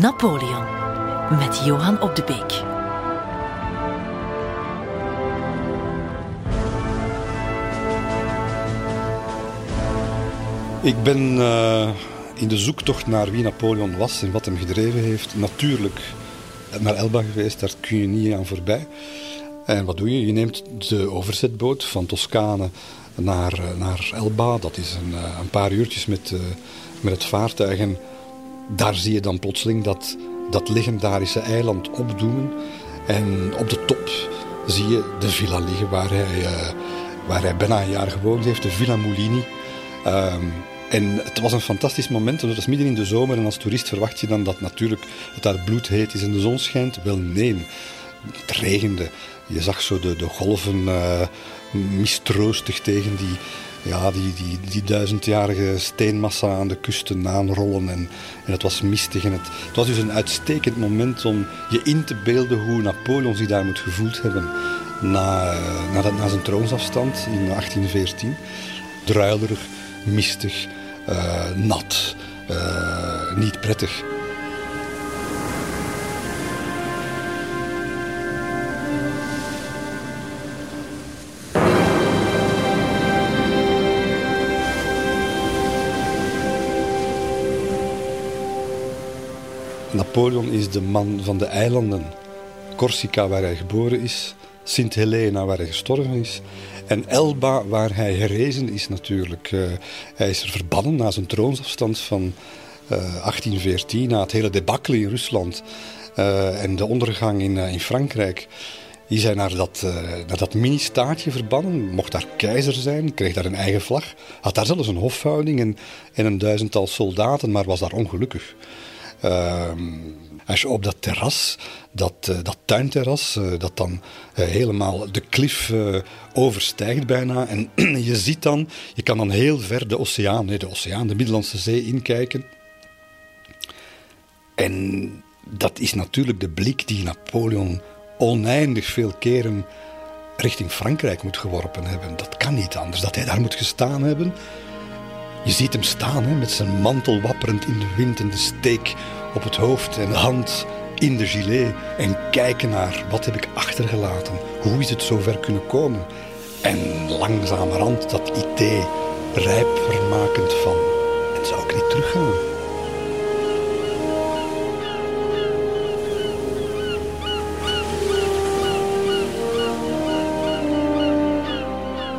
Napoleon met Johan op de Beek. Ik ben uh, in de zoektocht naar wie Napoleon was en wat hem gedreven heeft, natuurlijk naar Elba geweest. Daar kun je niet aan voorbij. En wat doe je? Je neemt de overzetboot van Toscane naar, eh, naar Elba. Dat is een, eh, een paar uurtjes met, met het vaartuig. En daar zie je dan plotseling dat, dat legendarische eiland opdoemen. En op de top zie je de villa liggen waar hij, uh, waar hij bijna een jaar gewoond heeft, de Villa Mulini. Um, en het was een fantastisch moment, want het was midden in de zomer en als toerist verwacht je dan dat natuurlijk het daar bloedheet is en de zon schijnt. Wel nee, het regende. Je zag zo de, de golven uh, mistroostig tegen die, ja, die, die, die duizendjarige steenmassa aan de kusten aanrollen. En, en het was mistig. En het, het was dus een uitstekend moment om je in te beelden hoe Napoleon zich daar moet gevoeld hebben na, uh, na, dat, na zijn troonsafstand in 1814. Druilerig, mistig, uh, nat, uh, niet prettig. Napoleon is de man van de eilanden. Corsica, waar hij geboren is. Sint Helena, waar hij gestorven is. En Elba, waar hij herrezen is natuurlijk. Uh, hij is er verbannen na zijn troonsafstand van uh, eh, 1814, na het hele debacle in Rusland uh, en de ondergang in, in Frankrijk. Die zijn naar dat, naar dat mini-staatje verbannen, mocht daar keizer zijn, kreeg daar een eigen vlag, had daar zelfs een hofhouding en, en een duizendtal soldaten, maar was daar ongelukkig. Ehm, als je op dat terras, dat, uh, dat tuinterras, uh, dat dan uh, helemaal de klif overstijgt bijna. En je ziet dan, je kan dan heel ver de oceaan, de oceaan, de Middellandse Zee inkijken. En dat is natuurlijk de blik die Napoleon oneindig veel keren richting Frankrijk moet geworpen hebben. Dat kan niet anders, dat hij daar moet gestaan hebben. Je ziet hem staan hè, met zijn mantel wapperend in de wind en de steek op het hoofd en de hand in de gilet en kijken naar wat heb ik achtergelaten, hoe is het zover kunnen komen. En langzamerhand dat idee rijp vermakend van, en zou ik niet teruggaan?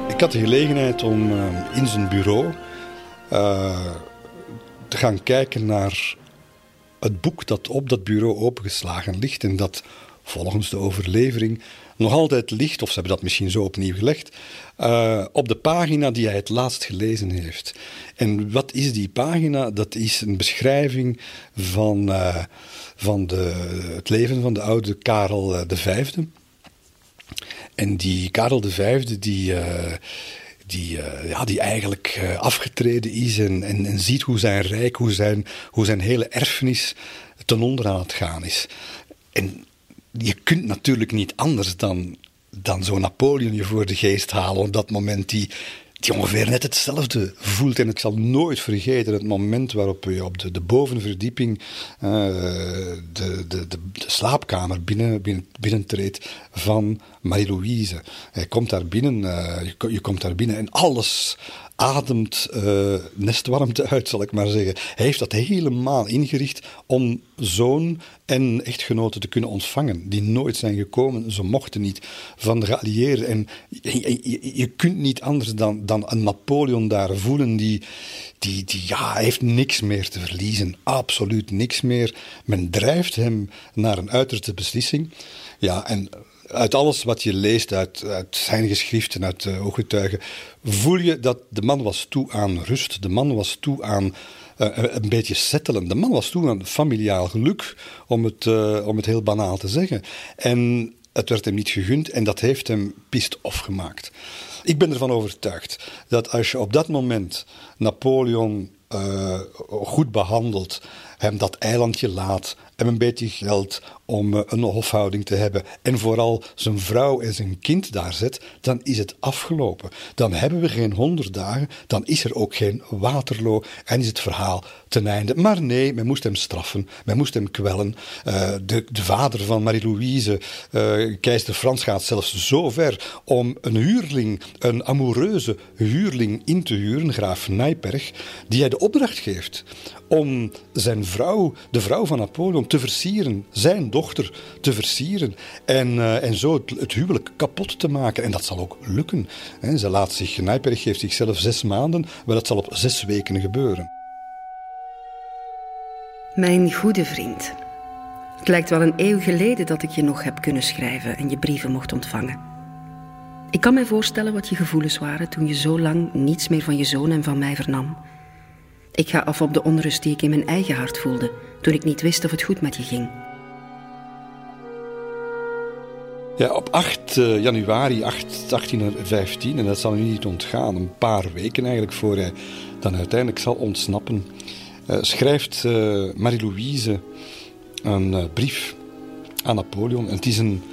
Ik had de gelegenheid om uh, in zijn bureau uh, te gaan kijken naar het boek dat op dat bureau opengeslagen ligt en dat volgens de overlevering nog altijd ligt, of ze hebben dat misschien zo opnieuw gelegd, uh, op de pagina die hij het laatst gelezen heeft. En wat is die pagina? Dat is een beschrijving van, uh, van de, het leven van de oude Karel V. En die Karel V, die, die, uh, ja, die eigenlijk uh, afgetreden is en, en, en, ziet hoe zijn rijk, hoe zijn, hoe zijn hele erfenis ten onder aan het gaan is. En je kunt natuurlijk niet anders dan, dan zo'n Napoleon je voor de geest halen op dat moment die, die ongeveer net hetzelfde voelt. En ik zal nooit vergeten het moment waarop je op de, bovenverdieping uh, de, de, de, slaapkamer binnen, binnen, binnentreedt van Marie-Louise. Hij komt daar binnen, je, je, komt daar binnen en alles ademt uh, nestwarmte uit, zal ik maar zeggen. Hij heeft dat helemaal ingericht om zoon en echtgenoten te kunnen ontvangen, die nooit zijn gekomen, ze mochten niet, van de geallieerden. En je, je, kunt niet anders dan, dan een Napoleon daar voelen, die, die, die ja, heeft niks meer te verliezen, absoluut niks meer. Men drijft hem naar een uiterste beslissing. Ja, en uit alles wat je leest, uit, zijn geschriften, uit uh, ooggetuigen, voel je dat de man was toe aan rust. De man was toe aan uh, een beetje settelen. De man was toe aan familiaal geluk, om het, om het heel banaal te zeggen. En het werd hem niet gegund en dat heeft hem pist off gemaakt. Ik ben ervan overtuigd dat als je op dat moment Napoleon goed behandelt hem dat eilandje laat, hem een beetje geld om eh, een hofhouding te hebben en vooral zijn vrouw en zijn kind daar zet, dan is het afgelopen. Dan hebben we geen honderd dagen, dan is er ook geen Waterloo en is het verhaal ten einde. Maar nee, men moest hem straffen, men moest hem kwellen. Uh, de, de, vader van Marie-Louise, uh, keizer Frans, gaat zelfs zo ver om een huurling, een amoureuze huurling in te huren, graaf Nijperg, die hij de opdracht geeft om zijn vrouw, de vrouw van Napoleon, te versieren, zijn dochter te versieren en, uh, en zo het, het, huwelijk kapot te maken. En dat zal ook lukken. He, ze laat zich, Nijperg geeft zichzelf zes maanden, maar dat zal op zes weken gebeuren. Mijn goede vriend. Het lijkt wel een eeuw geleden dat ik je nog heb kunnen schrijven en je brieven mocht ontvangen. Ik kan mij voorstellen wat je gevoelens waren toen je zo lang niets meer van je zoon en van mij vernam. Ik ga af op de onrust die ik in mijn eigen hart voelde toen ik niet wist of het goed met je ging. Ja, op 8 uh, januari 8, 1815, en dat zal u niet ontgaan, een paar weken eigenlijk voor hij dan uiteindelijk zal ontsnappen, uh, schrijft uh, Marie-Louise een brief aan Napoleon. En het is een.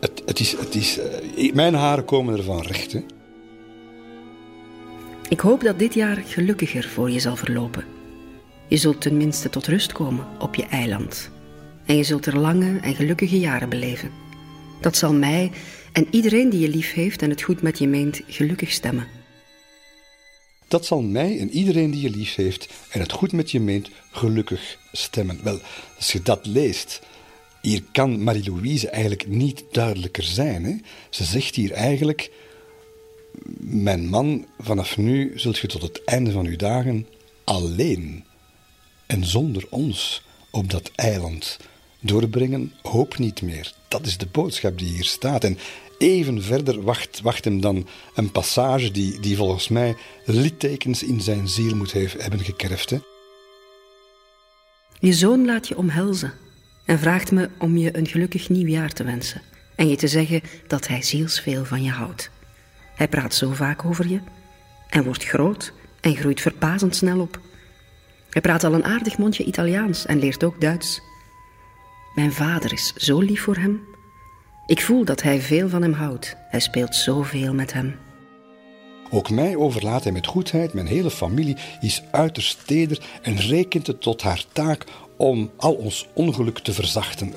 Het, het is, het is, mijn haren komen ervan recht. Ik hoop dat dit jaar gelukkiger voor je zal verlopen. Je zult tenminste tot rust komen op je eiland. En je zult er lange en gelukkige jaren beleven. Dat zal mij en iedereen die je lief heeft en het goed met je meent gelukkig stemmen. Dat zal mij en iedereen die je lief heeft en het goed met je meent gelukkig stemmen. Wel, als je dat leest, hier kan Marie-Louise eigenlijk niet duidelijker zijn. Hè? Ze zegt hier eigenlijk mijn man, vanaf nu zult je tot het einde van uw dagen alleen en zonder ons op dat eiland doorbrengen. Hoop niet meer. Dat is de boodschap die hier staat. En even verder wacht, wacht hem dan een passage die, die volgens mij littekens in zijn ziel moet hebben gekerfd. Je zoon laat je omhelzen en vraagt me om je een gelukkig nieuwjaar te wensen en je te zeggen dat hij zielsveel van je houdt. Hij praat zo vaak over je en wordt groot en groeit verbazend snel op. Hij praat al een aardig mondje Italiaans en leert ook Duits. Mijn vader is zo lief voor hem. Ik voel dat hij veel van hem houdt. Hij speelt zoveel met hem. Ook mij overlaat hij met goedheid. Mijn hele familie is uiterst teder en rekent het tot haar taak om al ons ongeluk te verzachten.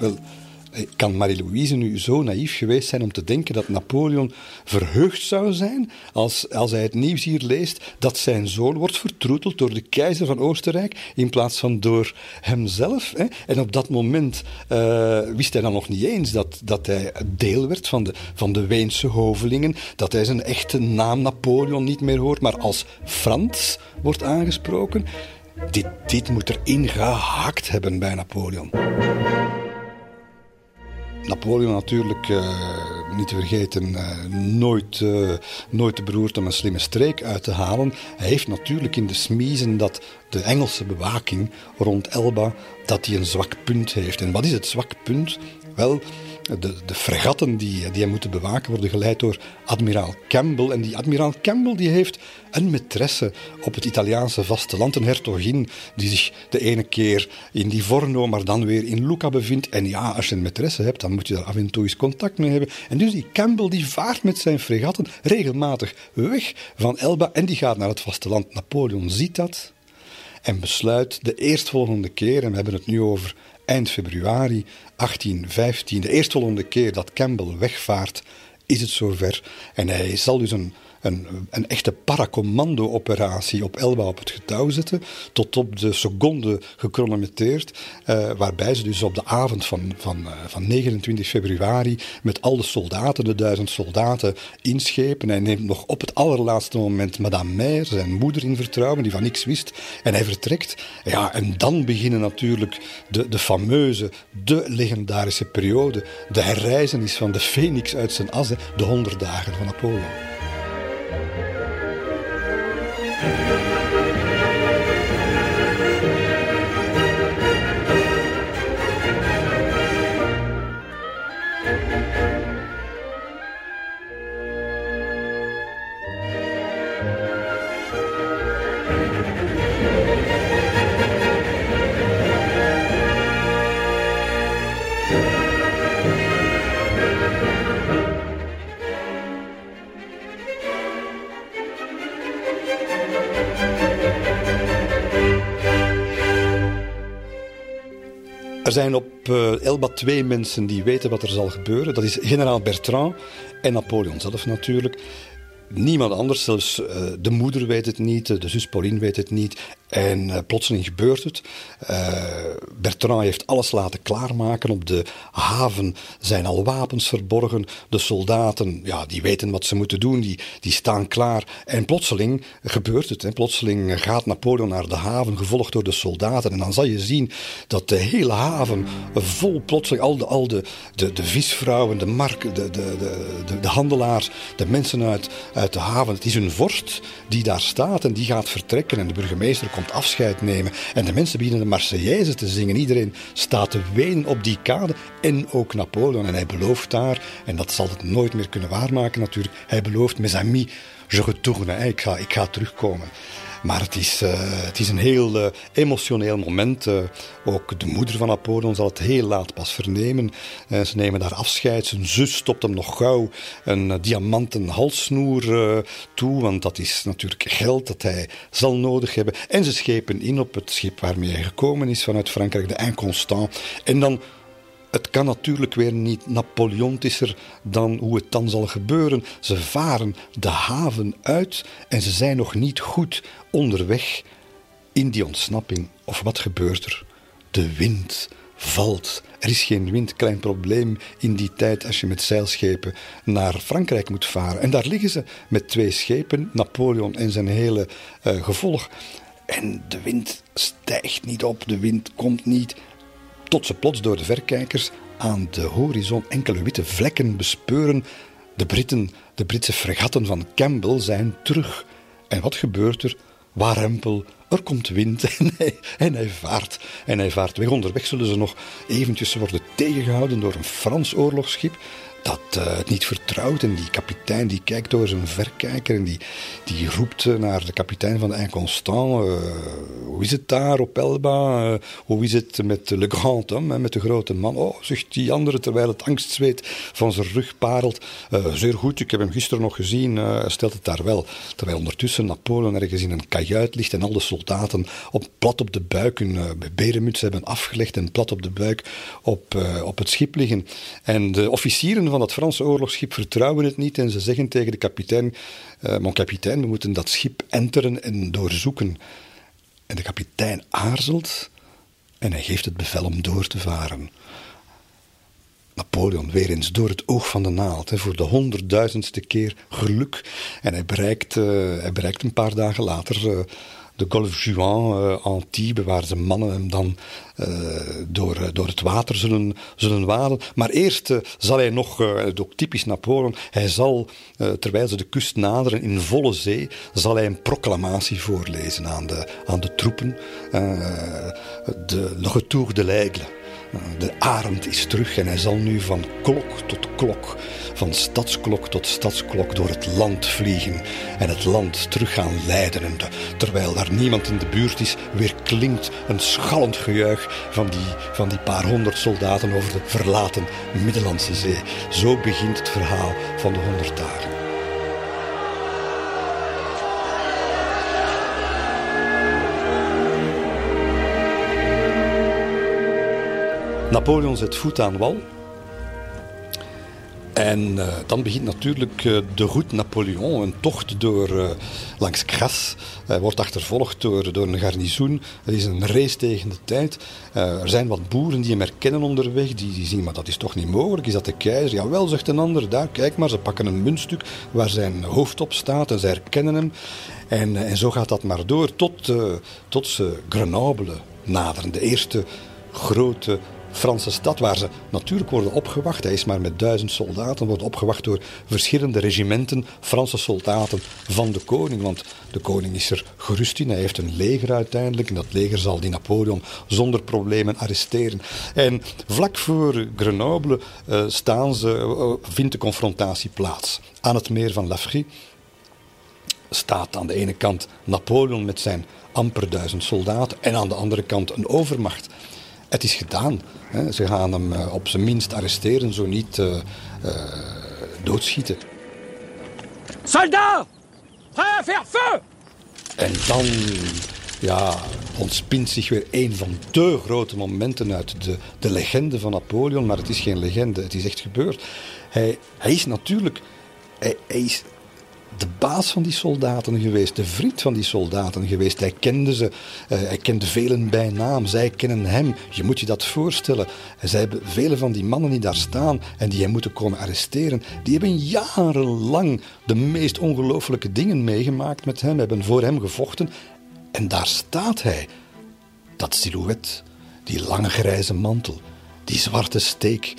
Kan Marie-Louise nu zo naïef geweest zijn om te denken dat Napoleon verheugd zou zijn als, als hij het nieuws hier leest dat zijn zoon wordt vertroeteld door de keizer van Oostenrijk in plaats van door hemzelf? Hè? En op dat moment uh, wist hij dan nog niet eens dat, dat hij deel werd van de, van de Weense hovelingen, dat hij zijn echte naam Napoleon niet meer hoort, maar als Frans wordt aangesproken. Dit, dit moet erin gehakt hebben bij Napoleon. Napoleon natuurlijk, uh, niet te vergeten, uh, nooit, uh, nooit te beroerd om een slimme streek uit te halen. Hij heeft natuurlijk in de smiezen dat de Engelse bewaking rond Elba, dat hij een zwak punt heeft. En wat is het zwak punt? Wel, de, de fregatten die, die moeten bewaken worden geleid door admiraal Campbell. En die admiraal Campbell die heeft een maîtresse op het Italiaanse vasteland, een hertogin die zich de ene keer in Livorno, maar dan weer in Lucca bevindt. En ja, als je een maîtresse hebt, dan moet je daar af en toe eens contact mee hebben. En dus die Campbell die vaart met zijn fregatten regelmatig weg van Elba en die gaat naar het vasteland. Napoleon ziet dat en besluit de eerstvolgende keer, en we hebben het nu over eind februari 1815, de eerstvolgende keer dat Campbell wegvaart, is het zover. En hij zal dus een een, een echte paracommando-operatie op Elba op het getouw zetten, tot op de seconde gechronometreerd, uh, waarbij ze dus op de avond van, van, uh, van 29 februari met al de soldaten, de duizend soldaten, inschepen. Hij neemt nog op het allerlaatste moment Madame Meyer, zijn moeder, in vertrouwen, die van niks wist, en hij vertrekt. Ja, en dan beginnen natuurlijk de, de fameuze, de legendarische periode, de herreizenis van de Phoenix uit zijn as, de honderd dagen van Napoleon. Er zijn op uh, Elba twee mensen die weten wat er zal gebeuren. Dat is generaal Bertrand en Napoleon zelf natuurlijk. Niemand anders, zelfs uh, de moeder weet het niet, de zus Pauline weet het niet. En uh, plotseling gebeurt het. Uh, Bertrand heeft alles laten klaarmaken. Op de haven zijn al wapens verborgen. De soldaten, ja, die weten wat ze moeten doen. Die, die staan klaar. En plotseling gebeurt het. Hè. Plotseling gaat Napoleon naar de haven, gevolgd door de soldaten. En dan zal je zien dat de hele haven vol plotseling... al de, al de, de, de visvrouwen, de mark, de, de, de, de, handelaars, de mensen uit, uit de haven. Het is een vorst die daar staat en die gaat vertrekken. En de burgemeester komt afscheid nemen. En de mensen beginnen de Marseillaise te zingen. Iedereen staat te wenen op die kade. En ook Napoleon. En hij belooft daar, en dat zal het nooit meer kunnen waarmaken natuurlijk. Hij belooft, mes amis, je retourne. Ik ga, ik ga terugkomen. Maar het is, uh, het is een heel uh, emotioneel moment. Uh, ook de moeder van Napoleon zal het heel laat pas vernemen. ze nemen daar afscheid. Zijn zus stopt hem nog gauw een diamanten halssnoer toe. Want dat is natuurlijk geld dat hij zal nodig hebben. En ze schepen in op het schip waarmee hij gekomen is vanuit Frankrijk, de Inconstant. En dan het kan natuurlijk weer niet Napoleontischer dan hoe het dan zal gebeuren. Ze varen de haven uit en ze zijn nog niet goed onderweg in die ontsnapping. Of wat gebeurt er? De wind valt. Er is geen wind, klein probleem in die tijd als je met zeilschepen naar Frankrijk moet varen. En daar liggen ze met twee schepen, Napoleon en zijn hele uh, gevolg. En de wind stijgt niet op, de wind komt niet tot ze plots door de verkijkers aan de horizon enkele witte vlekken bespeuren. De Britten, de Britse fregatten van Campbell zijn terug. En wat gebeurt er? Warempel, er komt wind en hij, en hij, vaart. En hij vaart weg. Onderweg zullen ze nog eventjes worden tegengehouden door een Frans oorlogsschip dat uh, het niet vertrouwt. En die kapitein die kijkt door zijn verkijker en die, die roept naar de kapitein van de Inconstant. Uh, hoe is het daar op Elba? Hoe is het met Le Grand Homme, met de grote man? Oh, zegt die andere terwijl het angstzweet van zijn rug parelt. zeer goed, ik heb hem gisteren nog gezien. stelt het daar wel. Terwijl ondertussen Napoleon ergens in een kajuit ligt en al de soldaten op, plat op de buik hun berenmuts hebben afgelegd en plat op de buik op, op het schip liggen. En de officieren van dat Franse oorlogsschip vertrouwen het niet en ze zeggen tegen de kapitein: uh, Mon kapitein, we moeten dat schip enteren en doorzoeken. En de kapitein aarzelt en hij geeft het bevel om door te varen. Napoleon weer eens door het oog van de naald, hè, voor de honderdduizendste keer geluk. En hij bereikt, uh, hij bereikt een paar dagen later uh, de Golfe Juan, uh, Antibes, waar ze mannen hem dan uh, door, uh, door het water zullen, zullen waden. Maar eerst zal hij nog, ook typisch Napoleon, hij zal, terwijl ze de kust naderen in volle zee, zal hij een proclamatie voorlezen aan de, aan de troepen. de Le Retour de l'Aigle. De arend is terug en hij zal nu van klok tot klok, van stadsklok tot stadsklok door het land vliegen en het land terug gaan leiden. En terwijl daar niemand in de buurt is, weer klinkt een schallend gejuich van die, van die paar honderd soldaten over de verlaten Middellandse Zee. Zo begint het verhaal van de honderd dagen. Napoleon zet voet aan wal. En uh, dan begint natuurlijk uh, de route Napoleon, een tocht door, uh, langs Gras. Hij wordt achtervolgd door, door een garnizoen. Het is een race tegen de tijd. er zijn wat boeren die hem herkennen onderweg. Die, die zien, maar dat is toch niet mogelijk? Is dat de keizer? Jawel, zegt een ander. Daar, kijk maar, ze pakken een muntstuk waar zijn hoofd op staat en ze herkennen hem. En, en zo gaat dat maar door tot, tot ze Grenoble naderen. De eerste grote Franse stad, waar ze natuurlijk worden opgewacht. Hij is maar met duizend soldaten, wordt opgewacht door verschillende regimenten Franse soldaten van de koning. Want de koning is er gerust in, hij heeft een leger uiteindelijk. En dat leger zal die Napoleon zonder problemen arresteren. En vlak voor Grenoble uh, staan ze, uh, vindt de confrontatie plaats. Aan het meer van Lafry staat aan de ene kant Napoleon met zijn amper duizend soldaten en aan de andere kant een overmacht Het is gedaan. Hè. Ze gaan hem eh, op zijn minst arresteren, zo niet uh, doodschieten. Soldat! Prêt à faire feu! En dan ja, ontspint zich weer een van de grote momenten uit de, de legende van Napoleon. Maar het is geen legende, het is echt gebeurd. Hij, hij is natuurlijk hij, hij is de baas van die soldaten geweest, de vriend van die soldaten geweest. Hij kende ze, uh, hij kende velen bij naam, zij kennen hem. Je moet je dat voorstellen. Zij hebben vele van die mannen die daar staan en die hij moeten komen arresteren, die hebben jarenlang de meest ongelooflijke dingen meegemaakt met hem, hebben voor hem gevochten. En daar staat hij, dat silhouet, die lange grijze mantel, die zwarte steek.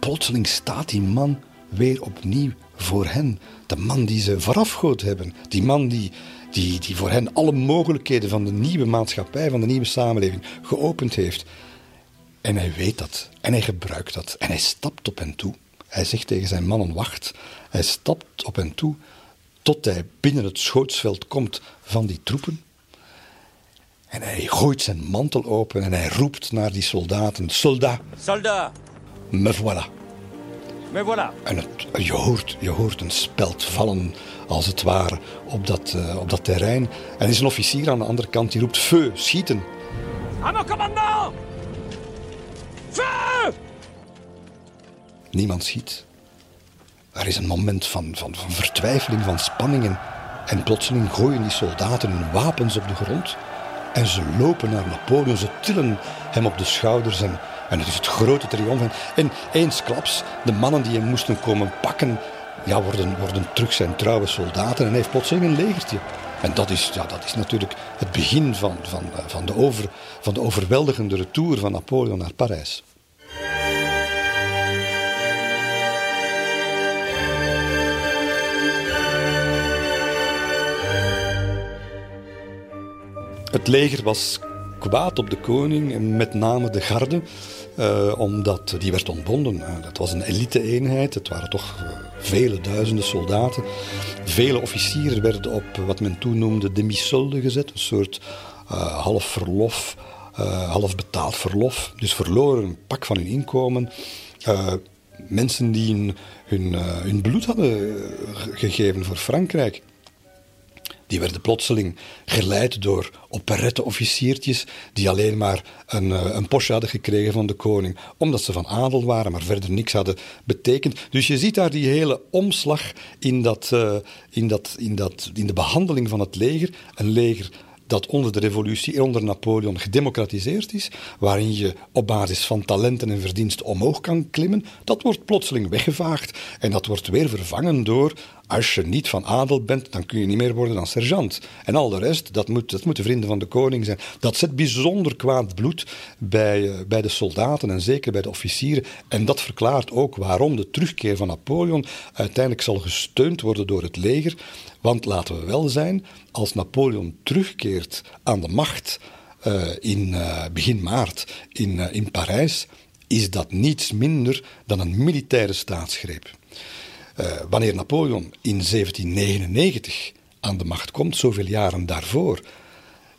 Plotseling staat die man weer opnieuw voor hen. De man die ze voorafgoed hebben. Die man die, die, die voor hen alle mogelijkheden van de nieuwe maatschappij, van de nieuwe samenleving geopend heeft. En hij weet dat. En hij gebruikt dat. En hij stapt op hen toe. Hij zegt tegen zijn mannen: wacht. Hij stapt op hen toe tot hij binnen het schootsveld komt van die troepen. En hij gooit zijn mantel open en hij roept naar die soldaten: Soldat! Soldat! Me voilà. Voilà. En het, je, hoort, je hoort een speld vallen, als het ware, op dat, uh, op dat terrein. En er is een officier aan de andere kant die roept: Feu, schieten. Mon commandant! Feu! Niemand schiet. Er is een moment van, van, van vertwijfeling, van spanningen. En plotseling gooien die soldaten hun wapens op de grond. En ze lopen naar Napoleon, ze tillen hem op de schouders en en het is het grote triomf. En eensklaps, de mannen die hem moesten komen pakken, ja, worden, worden terug zijn trouwe soldaten. En hij heeft plotseling een legertje. En dat is, ja, dat is natuurlijk het begin van, van, van, de over, van de overweldigende retour van Napoleon naar Parijs. Het leger was kwaad op de koning en met name de garde. Uh, omdat die werd ontbonden. Uh, dat was een elite-eenheid. Het waren toch uh, vele duizenden soldaten. Vele officieren werden op wat men toen noemde demi-solde gezet. Een soort half verlof, half betaald verlof. Dus verloren een pak van hun inkomen. mensen die hun, hun bloed hadden gegeven voor Frankrijk. Die werden plotseling geleid door operette-officiertjes die alleen maar een, eh, een hadden gekregen van de koning, omdat ze van adel waren, maar verder niks hadden betekend. Dus je ziet daar die hele omslag in, dat, uh, in, dat, in, dat, in de behandeling van het leger. Een leger dat onder de revolutie onder Napoleon gedemocratiseerd is, waarin je op basis van talenten en verdiensten omhoog kan klimmen, dat wordt plotseling weggevaagd en dat wordt weer vervangen door als je niet van adel bent, dan kun je niet meer worden dan sergeant. En al de rest, dat, moet, dat moeten vrienden van de koning zijn. Dat zet bijzonder kwaad bloed bij, eh, bij de soldaten en zeker bij de officieren. En dat verklaart ook waarom de terugkeer van Napoleon uiteindelijk zal gesteund worden door het leger. Want laten we wel zijn, als Napoleon terugkeert aan de macht uh, in uh, begin maart in, in Parijs, is dat niets minder dan een militaire staatsgreep. Wanneer Napoleon in 1799 aan de macht komt, zoveel jaren daarvoor,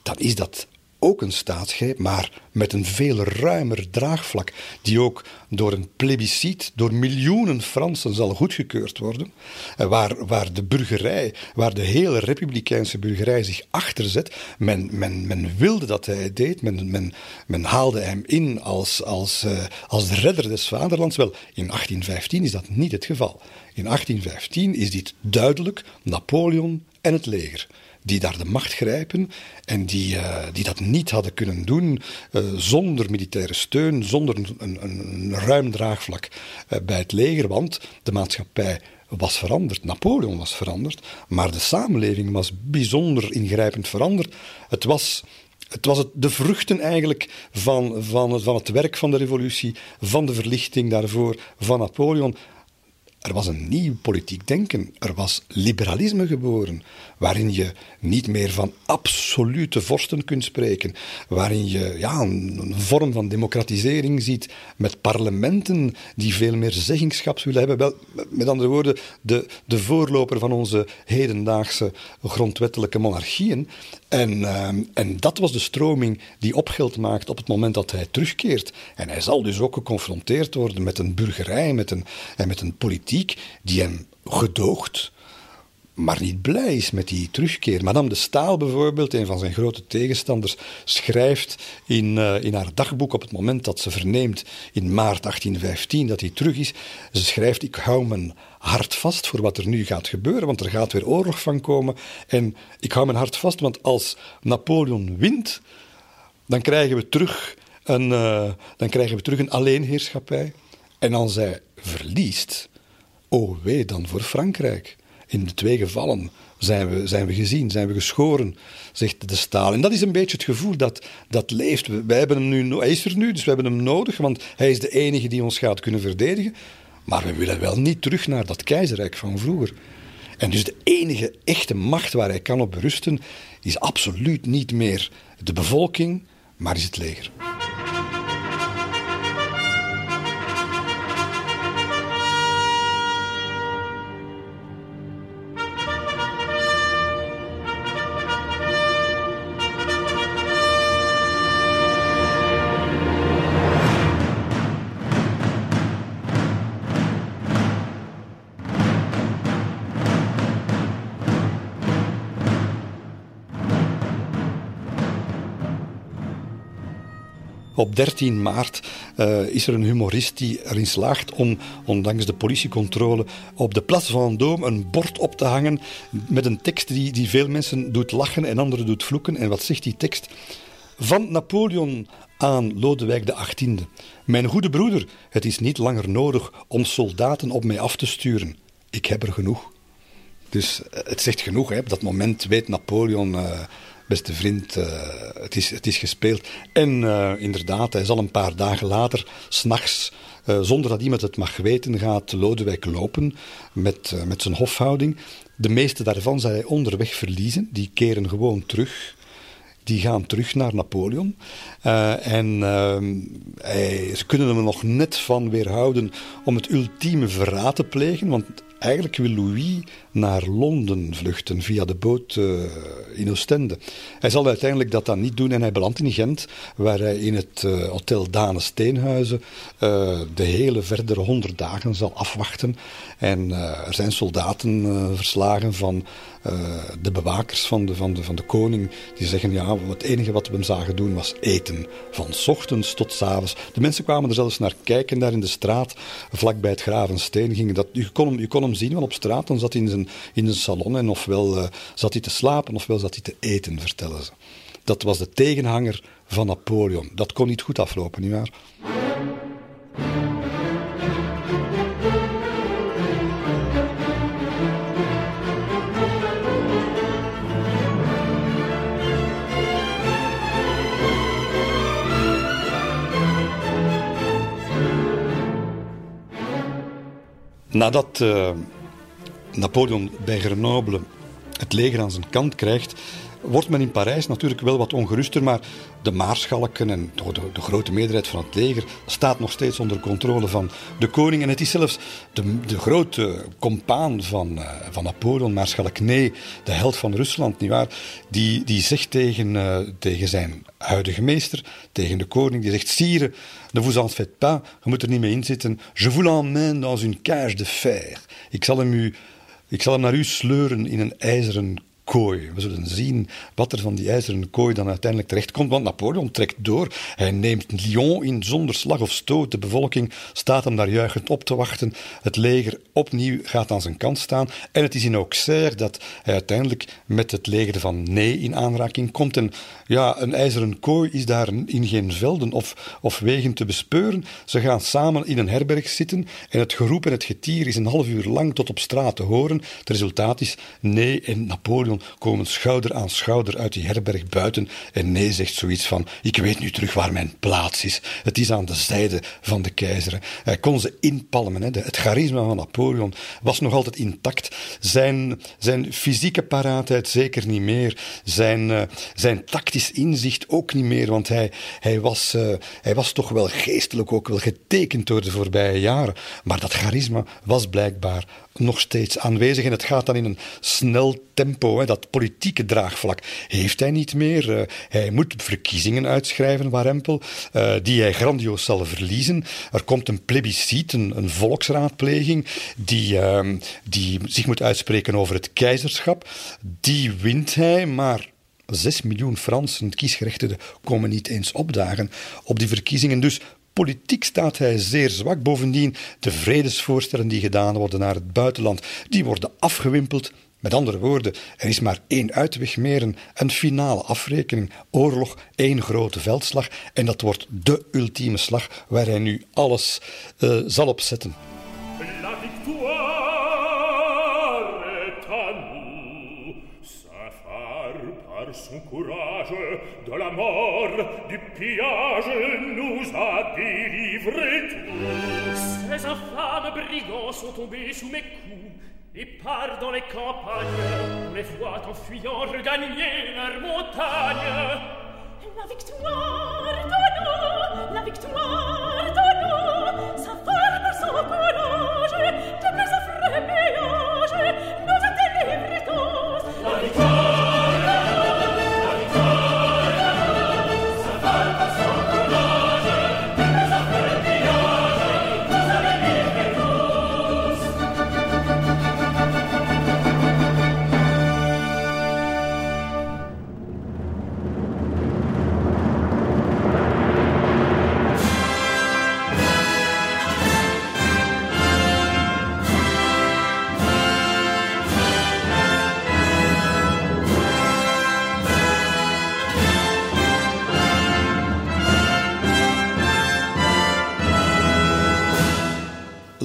dan is dat ook een staatsgreep, maar met een veel ruimer draagvlak, die ook door een plebiscit, door miljoenen Fransen zal goedgekeurd worden, eh, waar, waar de burgerij, waar de hele republikeinse burgerij zich achterzet. Men, men, men wilde dat hij het deed, men, men, men haalde hem in als, als, uh, als de redder des vaderlands. Wel, in 1815 is dat niet het geval. In 1815 is dit duidelijk Napoleon en het leger die daar de macht grijpen en die, uh, die dat niet hadden kunnen doen uh, zonder militaire steun, zonder een, een, een ruim draagvlak uh, bij het leger, want de maatschappij was veranderd, Napoleon was veranderd, maar de samenleving was bijzonder ingrijpend veranderd. Het was het was het, de vruchten eigenlijk van, van, van het werk van de revolutie, van de verlichting daarvoor, van Napoleon er was een nieuw politiek denken. Er was liberalisme geboren, waarin je niet meer van absolute vorsten kunt spreken, waarin je ja, een, vorm van democratisering ziet met parlementen die veel meer zeggingschap willen hebben. Wel, met andere woorden, de, de voorloper van onze hedendaagse grondwettelijke monarchieën. En, ehm, en dat was de stroming die opgeld maakt op het moment dat hij terugkeert. En hij zal dus ook geconfronteerd worden met een burgerij, met een, en met een politiek die hem gedoogt, maar niet blij is met die terugkeer. Madame de Staal bijvoorbeeld, een van zijn grote tegenstanders, schrijft in, uh, in haar dagboek op het moment dat ze verneemt in maart 1815 dat hij terug is. Ze schrijft: Ik hou mijn hart vast voor wat er nu gaat gebeuren, want er gaat weer oorlog van komen. En ik hou mijn hart vast, want als Napoleon wint, dan krijgen we terug een, uh, dan krijgen we terug een alleenheerschappij. En als hij verliest, oh wee dan voor Frankrijk. In de twee gevallen zijn we, zijn we gezien, zijn we geschoren, zegt de Staal. En dat is een beetje het gevoel dat, dat leeft. Wij hebben hem nu, hij is er nu, dus we hebben hem nodig, want hij is de enige die ons gaat kunnen verdedigen. Maar we willen wel niet terug naar dat keizerrijk van vroeger. En dus de enige echte macht waar hij kan op berusten, is absoluut niet meer de bevolking, maar is het leger. Op 13 maart uh, is er een humorist die erin slaagt om, ondanks de politiecontrole, op de Place Vendôme een bord op te hangen met een tekst die, die veel mensen doet lachen en anderen doet vloeken. En wat zegt die tekst? Van Napoleon aan Lodewijk XVIII. Mijn goede broeder, het is niet langer nodig om soldaten op mij af te sturen. Ik heb er genoeg. Dus eh, het zegt genoeg. Hè. Op dat moment weet Napoleon... Uh, beste vriend, uh, het, is, het is gespeeld. En uh, inderdaad, hij zal een paar dagen later, s'nachts, uh, zonder dat iemand het mag weten, gaat Lodewijk lopen met, met zijn hofhouding. De meeste daarvan zal hij onderweg verliezen, die keren gewoon terug. Die gaan terug naar Napoleon. en hij, ze kunnen hem nog net van weerhouden om het ultieme verraad te plegen. Want Eigenlijk wil Louis naar Londen vluchten via de boot uh, in Oostende. Hij zal uiteindelijk dat dan niet doen en hij belandt in Gent, waar hij in het uh, hotel Dane Steenhuizen uh, de hele verdere honderd dagen zal afwachten. En er zijn soldaten verslagen van de bewakers van de, van, de, van de koning, die zeggen, ja, het enige wat we hem zagen doen was eten. Van ochtends tot s avonds. De mensen kwamen er zelfs naar kijken, daar in de straat, vlakbij het Gravensteen. Gingen dat, je, kon hem, je kon hem zien, want op straat dan zat hij in zijn, in zijn salon en ofwel uh, zat hij te slapen ofwel zat hij te eten, vertellen ze. Dat was de tegenhanger van Napoleon. Dat kon niet goed aflopen, nietwaar? Nadat uh, Napoleon bij Grenoble het leger aan zijn kant krijgt, wordt men in Parijs natuurlijk wel wat ongeruster, maar de maarschalken en de, de, grote meerderheid van het leger staat nog steeds onder controle van de koning. En het is zelfs de, de grote compaan van, uh, van Napoleon, maarschalk Nee, de held van Rusland, nietwaar, die, die zegt tegen, uh, tegen zijn huidige meester, tegen de koning, die zegt, sire, ne vous en faites pas, je moet er niet mee inzitten, je vous l'emmène dans une cage de fer. Ik zal hem u ik zal hem naar u sleuren in een ijzeren kooi. We zullen zien wat er van die ijzeren kooi dan uiteindelijk terechtkomt. Want Napoleon trekt door. Hij neemt Lyon in zonder slag of stoot. De bevolking staat hem daar juichend op te wachten. Het leger opnieuw gaat aan zijn kant staan. En het is in Auxerre dat hij uiteindelijk met het leger van Nee in aanraking komt. En ja, een ijzeren kooi is daar in geen velden of, of wegen te bespeuren. Ze gaan samen in een herberg zitten. En het geroep en het getier is een half uur lang tot op straat te horen. Het resultaat is Nee en Napoleon Komen schouder aan schouder uit die herberg buiten en nee zegt zoiets van ik weet nu terug waar mijn plaats is. Het is aan de zijde van de keizer. Hij kon ze inpalmen. Hè. Het charisma van Napoleon was nog altijd intact. Zijn, zijn fysieke paraatheid zeker niet meer. Zijn, uh, zijn tactisch inzicht ook niet meer, want hij, hij, was, uh, hij was toch wel geestelijk ook wel getekend door de voorbije jaren. Maar dat charisma was blijkbaar nog steeds aanwezig. En het gaat dan in een snel tempo. Hè. Dat politieke draagvlak heeft hij niet meer. Uh, hij moet verkiezingen uitschrijven, Warempel, uh, die hij grandioos zal verliezen. Er komt een plebiscit, een, volksraadpleging, die, uh, die zich moet uitspreken over het keizerschap. Die wint hij, maar 6 miljoen Fransen, kiesgerechtigden, komen niet eens opdagen op die verkiezingen. Dus Politiek staat hij zeer zwak. Bovendien, de vredesvoorstellen die gedaan worden naar het buitenland, die worden afgewimpeld. Met andere woorden, er is maar één uitweg meer, een, finale afrekening. Oorlog, één grote veldslag. En dat wordt de ultieme slag waar hij nu alles uh, zal opzetten. de la mort, du pillage nous a délivrés tous. Ces infâmes brigands sont tombés sous mes coups et partent dans les campagnes. On les voit en fuyant regagner leur montagne. La victoire de nous, la victoire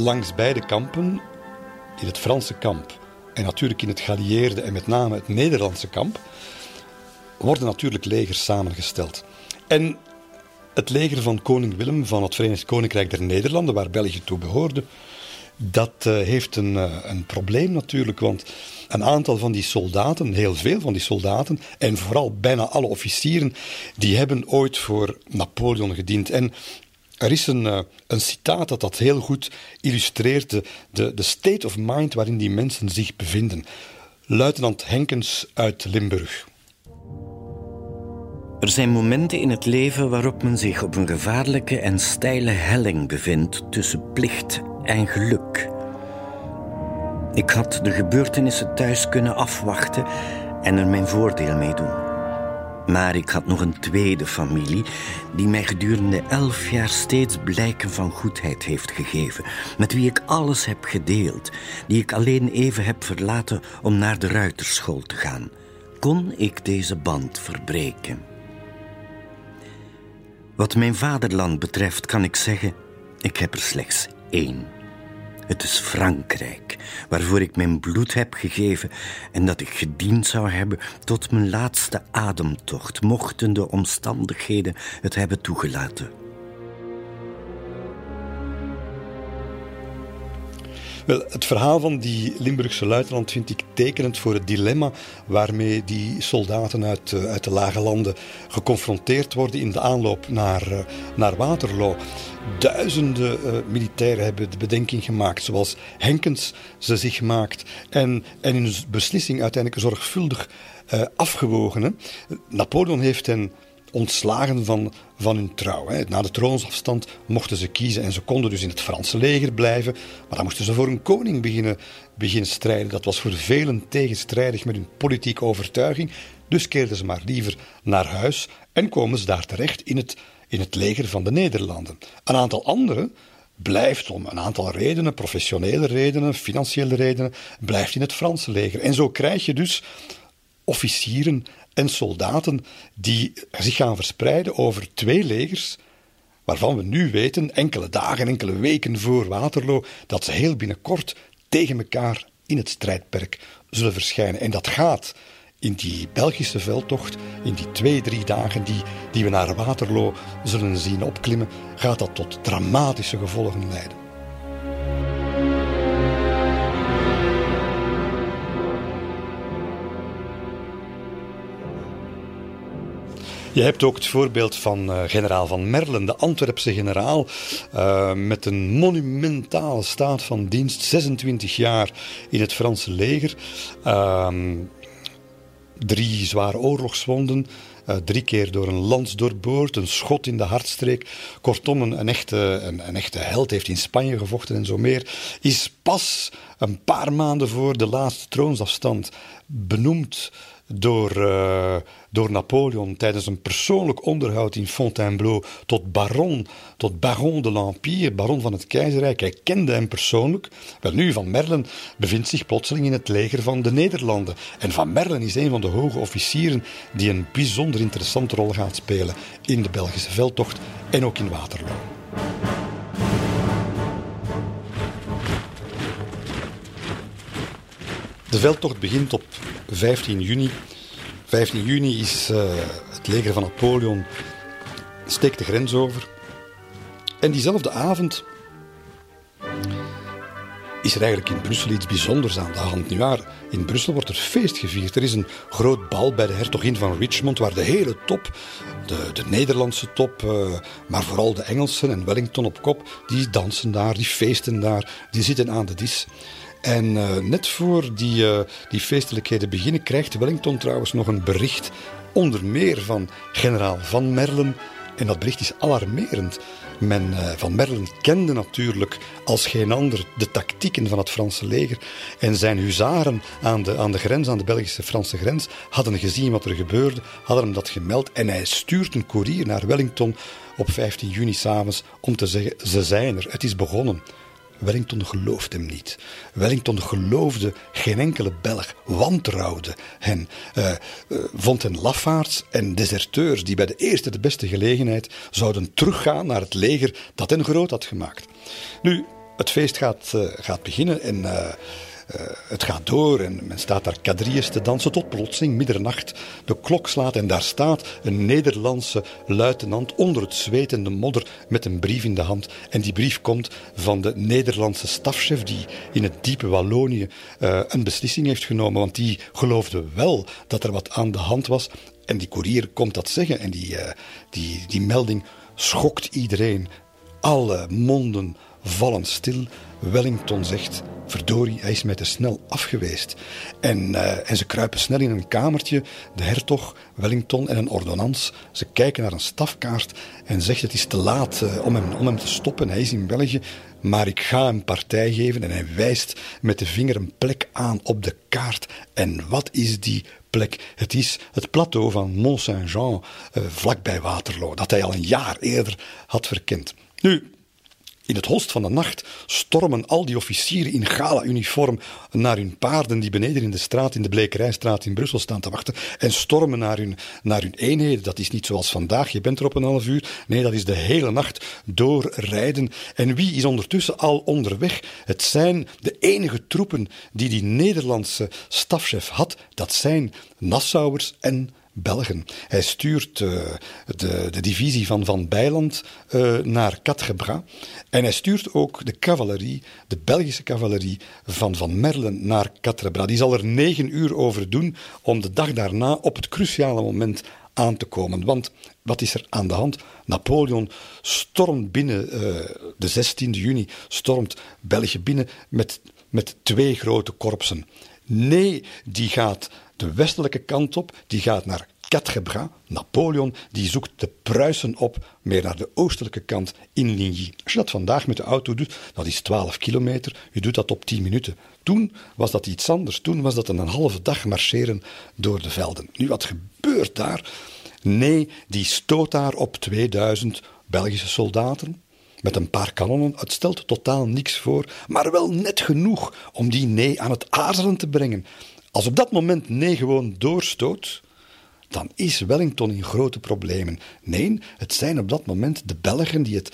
langs beide kampen, in het Franse kamp en natuurlijk in het geallieerde en met name het Nederlandse kamp, worden natuurlijk legers samengesteld. En het leger van koning Willem van het Verenigd Koninkrijk der Nederlanden, waar België toe behoorde, dat uh, heeft een, uh, een probleem natuurlijk, want een aantal van die soldaten, heel veel van die soldaten, en vooral bijna alle officieren, die hebben ooit voor Napoleon gediend. En er is een, uh, een citaat dat dat heel goed illustreert, de, de, de state of mind waarin die mensen zich bevinden. Luitenant Henkens uit Limburg. Er zijn momenten in het leven waarop men zich op een gevaarlijke en steile helling bevindt tussen plicht en geluk. Ik had de gebeurtenissen thuis kunnen afwachten en er mijn voordeel mee doen. Maar ik had nog een tweede familie die mij gedurende elf jaar steeds blijken van goedheid heeft gegeven, met wie ik alles heb gedeeld, die ik alleen even heb verlaten om naar de ruiterschool te gaan. Kon ik deze band verbreken? Wat mijn vaderland betreft kan ik zeggen, ik heb er slechts één. Het is Frankrijk, waarvoor ik mijn bloed heb gegeven en dat ik gediend zou hebben tot mijn laatste ademtocht, mochten de omstandigheden het hebben toegelaten. Wel, het verhaal van die Limburgse luitenant vind ik tekenend voor het dilemma waarmee die soldaten uit, eh, uit de lage landen geconfronteerd worden in de aanloop naar, uh, naar Waterloo. Duizenden uh, militairen hebben de bedenking gemaakt, zoals Henkens ze zich maakt, en, en hun beslissing uiteindelijk zorgvuldig afgewogen. Napoleon heeft hen ontslagen van, van hun trouw. Na de troonsafstand mochten ze kiezen en ze konden dus in het Franse leger blijven, maar dan moesten ze voor een koning beginnen, beginnen strijden. Dat was voor velen tegenstrijdig met hun politieke overtuiging, dus keerden ze maar liever naar huis en komen ze daar terecht in het, in het leger van de Nederlanden. Een aantal anderen blijft om een aantal redenen, professionele redenen, financiële redenen, blijft in het Franse leger. En zo krijg je dus officieren en soldaten die zich gaan verspreiden over twee legers, waarvan we nu weten, enkele dagen, enkele weken voor Waterloo, dat ze heel binnenkort tegen elkaar in het strijdperk zullen verschijnen. En dat gaat in die Belgische veldtocht, in die twee, drie dagen die, die we naar Waterloo zullen zien opklimmen, gaat dat tot dramatische gevolgen leiden. Je hebt ook het voorbeeld van uh, generaal Van Merlen, de Antwerpse generaal, uh, met een monumentale staat van dienst, 26 jaar in het Franse leger. Uh, drie zware oorlogswonden. Uh, drie keer door een lans doorboord, een schot in de hartstreek. Kortom, een, een, echte, een, echte held heeft in Spanje gevochten en zo meer. Is pas een paar maanden voor de laatste troonsafstand benoemd door, uh, door Napoleon tijdens een persoonlijk onderhoud in Fontainebleau tot baron, tot baron de l'Empire, baron van het keizerrijk. Hij kende hem persoonlijk. Wel nu, Van Merlen bevindt zich plotseling in het leger van de Nederlanden. En Van Merlen is een van de hoge officieren die een bijzonder interessante rol gaat spelen in de Belgische veldtocht en ook in Waterloo. De veldtocht begint op 15 juni. 15 juni is uh, het leger van Napoleon steekt de grens over. En diezelfde avond is er eigenlijk in Brussel iets bijzonders aan de hand. Nu in Brussel wordt er feest gevierd. Er is een groot bal bij de hertogin van Richmond, waar de hele top, de, de Nederlandse top, uh, maar vooral de Engelsen en Wellington op kop, die dansen daar, die feesten daar, die zitten aan de dis. En uh, net voor die, uh, die feestelijkheden beginnen, krijgt Wellington trouwens nog een bericht, onder meer van generaal Van Merlen. En dat bericht is alarmerend. Men, uh, Van Merlen kende natuurlijk als geen ander de tactieken van het Franse leger. En zijn huzaren aan de, aan de grens, aan de Belgische-Franse grens, hadden gezien wat er gebeurde, hadden hem dat gemeld. En hij stuurt een koerier naar Wellington op 15 juni s'avonds om te zeggen: ze zijn er, het is begonnen. Wellington geloofde hem niet. Wellington geloofde geen enkele Belg, wantrouwde hen, uh, uh, vond hen lafaards en deserteurs die bij de eerste de beste gelegenheid zouden teruggaan naar het leger dat hen groot had gemaakt. Nu, het feest gaat, uh, gaat beginnen en uh, het gaat door en men staat daar quadrilles te dansen tot plotseling middernacht de klok slaat en daar staat een Nederlandse luitenant onder het zwetende modder met een brief in de hand. En die brief komt van de Nederlandse stafchef die in het diepe Wallonië uh, een beslissing heeft genomen, want die geloofde wel dat er wat aan de hand was. En die koerier komt dat zeggen en die, uh, die, die melding schokt iedereen. Alle monden vallen stil. Wellington zegt: Verdorie, hij is mij te snel afgeweest. En, uh, en ze kruipen snel in een kamertje, de hertog, Wellington en een ordonnans. Ze kijken naar een stafkaart en zegt: Het is te laat uh, om, hem, om hem te stoppen. Hij is in België. Maar ik ga hem partij geven en hij wijst met de vinger een plek aan op de kaart. En wat is die plek? Het is het plateau van Mont-Saint-Jean, uh, vlakbij Waterloo, dat hij al een jaar eerder had verkend. Nu, in het holst van de nacht stormen al die officieren in gala-uniform naar hun paarden die beneden in de straat, in de Blekerijstraat in Brussel staan te wachten en stormen naar hun, naar hun eenheden. Dat is niet zoals vandaag, je bent er op een half uur. Nee, dat is de hele nacht doorrijden. En wie is ondertussen al onderweg? Het zijn de enige troepen die die Nederlandse stafchef had. Dat zijn Nassauers en Belgen. Hij stuurt uh, de, de, divisie van Van Bijland uh, naar Catgebras. En hij stuurt ook de cavalerie, de Belgische cavalerie van Van Merlen naar Catgebras. Die zal er negen uur over doen om de dag daarna op het cruciale moment aan te komen. Want wat is er aan de hand? Napoleon stormt binnen uh, de 16e juni, stormt België binnen met, met twee grote korpsen. Nee, die gaat de westelijke kant op, die gaat naar Catgebras. Napoleon die zoekt de Pruisen op, meer naar de oostelijke kant in Ligny. Als je dat vandaag met de auto doet, dat is 12 kilometer, je doet dat op 10 minuten. Toen was dat iets anders, toen was dat een halve dag marcheren door de velden. Nu, wat gebeurt daar? Nee, die stoot daar op 2000 Belgische soldaten, met een paar kanonnen. Het stelt totaal niks voor, maar wel net genoeg om die nee aan het aarzelen te brengen. Als op dat moment nee gewoon doorstoot, dan is Wellington in grote problemen. Nee, het zijn op dat moment de Belgen die het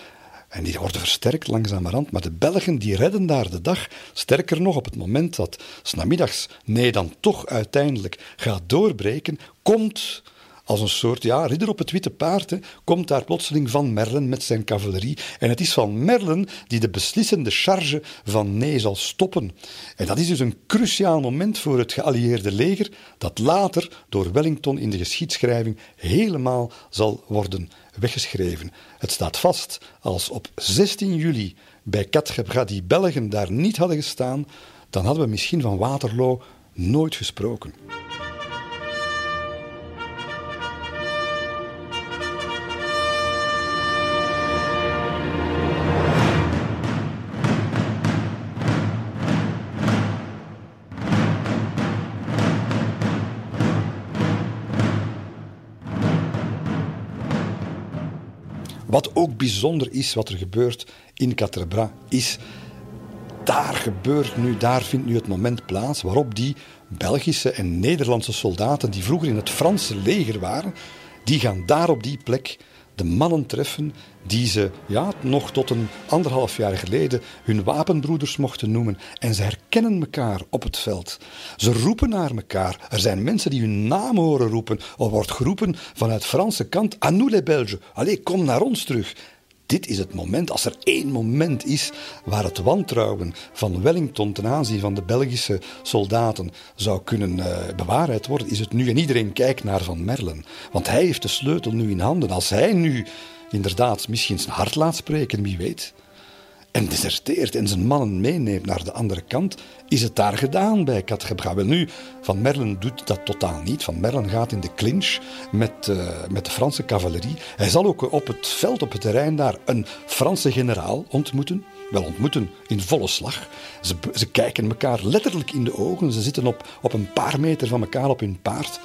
En die worden versterkt langzamerhand. Maar de Belgen die redden daar de dag. Sterker nog, op het moment dat s'namiddags nee dan toch uiteindelijk gaat doorbreken, komt als een soort ja, ridder op het witte paard, hè, komt daar plotseling Van Merlen met zijn cavalerie. En het is Van Merlen die de beslissende charge van Nee zal stoppen. En dat is dus een cruciaal moment voor het geallieerde leger, dat later door Wellington in de geschiedschrijving helemaal zal worden weggeschreven. Het staat vast, als op 16 juli bij Katgebra die Belgen daar niet hadden gestaan, dan hadden we misschien van Waterloo nooit gesproken. Wat ook bijzonder is, wat er gebeurt in Catrebra, is daar gebeurt nu, daar vindt nu het moment plaats waarop die Belgische en Nederlandse soldaten die vroeger in het Franse leger waren, die gaan daar op die plek de mannen treffen die ze ja, nog tot een anderhalf jaar geleden hun wapenbroeders mochten noemen. En ze herkennen elkaar op het veld. Ze roepen naar elkaar. Er zijn mensen die hun naam horen roepen. Er wordt geroepen vanuit Franse kant, à nous les. Allee, kom naar ons terug dit is het moment, als er één moment is waar het wantrouwen van Wellington ten aanzien van de Belgische soldaten zou kunnen uh, bewaarheid worden, is het nu. En iedereen kijkt naar Van Merlen, want hij heeft de sleutel nu in handen. Als hij nu inderdaad misschien zijn hart laat spreken, wie weet en deserteert en zijn mannen meeneemt naar de andere kant, is het daar gedaan bij Katgebra. Wel nu, Van Merlen doet dat totaal niet. Van Merlen gaat in de clinch met, uh, met de Franse cavalerie. Hij zal ook op het veld, op het terrein daar, een Franse generaal ontmoeten. Wel ontmoeten in volle slag. Ze, ze kijken elkaar letterlijk in de ogen. Ze zitten op, op een paar meter van elkaar op hun paard.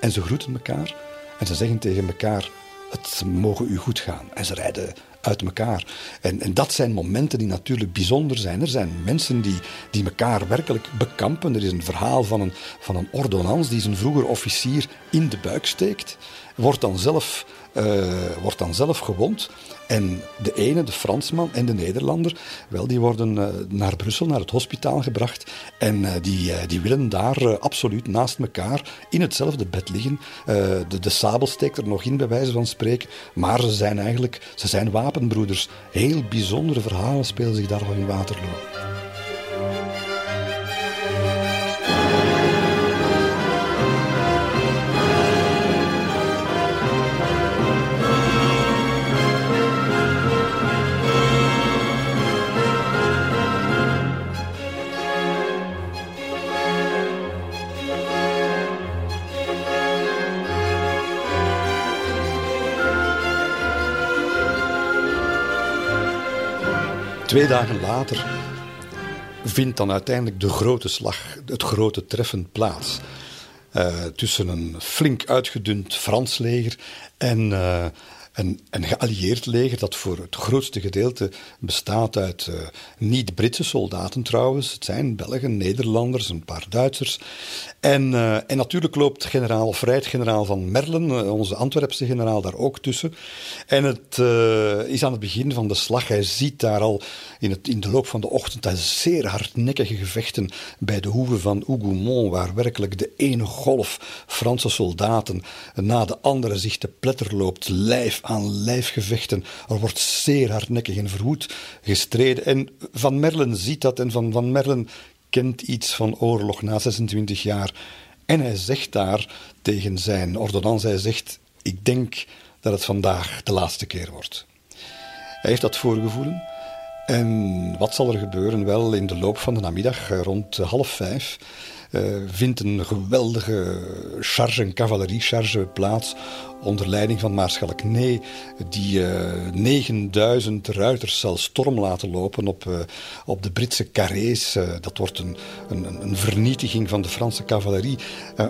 En ze groeten elkaar. En ze zeggen tegen elkaar: Het mogen u goed gaan. En ze rijden uit elkaar. En, en dat zijn momenten die natuurlijk bijzonder zijn. Er zijn mensen die, die elkaar werkelijk bekampen. Er is een verhaal van een, van een ordonnans die zijn vroeger officier in de buik steekt. Wordt dan zelf, uh, wordt dan zelf gewond. En de ene, de Fransman en de Nederlander, wel, die worden uh, naar Brussel, naar het hospitaal gebracht. En uh, die, uh, die willen daar absoluut naast elkaar in hetzelfde bed liggen. de, de sabel steekt er nog in, bij wijze van spreken. Maar ze zijn eigenlijk, ze zijn wapenbroeders. Heel bijzondere verhalen spelen zich daarvan in Waterloo. Twee dagen later vindt dan uiteindelijk de grote slag, het grote treffen plaats. Uh, tussen een flink uitgedund Frans leger en uh, een, een geallieerd leger dat voor het grootste gedeelte bestaat uit uh, niet-Britse soldaten trouwens. Het zijn Belgen, Nederlanders, een paar Duitsers. En, uh, en natuurlijk loopt generaal Vrijt, generaal van Merlen, uh, onze Antwerpse generaal, daar ook tussen. En het is aan het begin van de slag. Hij ziet daar al in, het, in de loop van de ochtend zeer hardnekkige gevechten bij de hoeve van Hougoumont, waar werkelijk de ene golf Franse soldaten na de andere zich te pletter loopt, lijf aan lijfgevechten. Er wordt zeer hardnekkig en verwoed gestreden. En Van Merlen ziet dat en Van, van Merlen kent iets van oorlog na 26 jaar. En hij zegt daar tegen zijn ordonnans, hij zegt, ik denk dat het vandaag de laatste keer wordt. Hij heeft dat voorgevoelen. En wat zal er gebeuren? Wel, in de loop van de namiddag, rond half vijf, vindt een geweldige charge, een cavalerie-charge plaats onder leiding van Maarschalk Nee, die uh, eh, 9000 ruiters zal storm laten lopen op, uh, op de Britse carrés. Dat wordt een, een, een, vernietiging van de Franse cavalerie.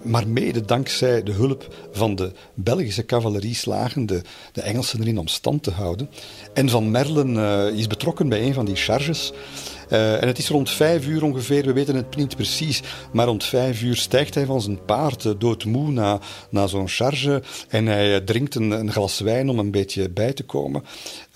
maar mede dankzij de hulp van de Belgische cavalerie slagen de, de Engelsen erin om stand te houden. En Van Merlen is betrokken bij een van die charges. Uh, en het is rond vijf uur ongeveer, we weten het niet precies, maar rond vijf uur stijgt hij van zijn paard, doodmoe, na, na zo'n charge. En hij drinkt een, een, glas wijn om een beetje bij te komen.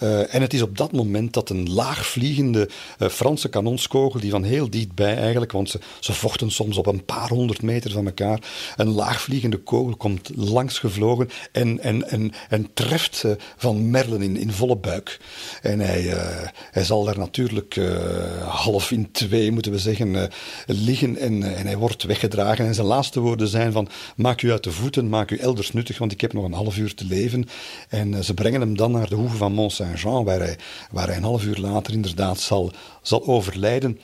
Uh, en het is op dat moment dat een laagvliegende Franse kanonskogel, die van heel dichtbij eigenlijk, want ze, ze vochten soms op een paar honderd meter van elkaar, een laagvliegende kogel komt langs gevlogen en, en, en, en treft van Merlen in, in volle buik. En hij, hij zal daar natuurlijk half in twee, moeten we zeggen, uh, liggen en, uh, en hij wordt weggedragen. En zijn laatste woorden zijn van, maak u uit de voeten, maak u elders nuttig, want ik heb nog een half uur te leven. En uh, ze brengen hem dan naar de hoeve van Mont Saint-Jean, waar hij, waar hij een half uur later inderdaad zal, zal overlijden.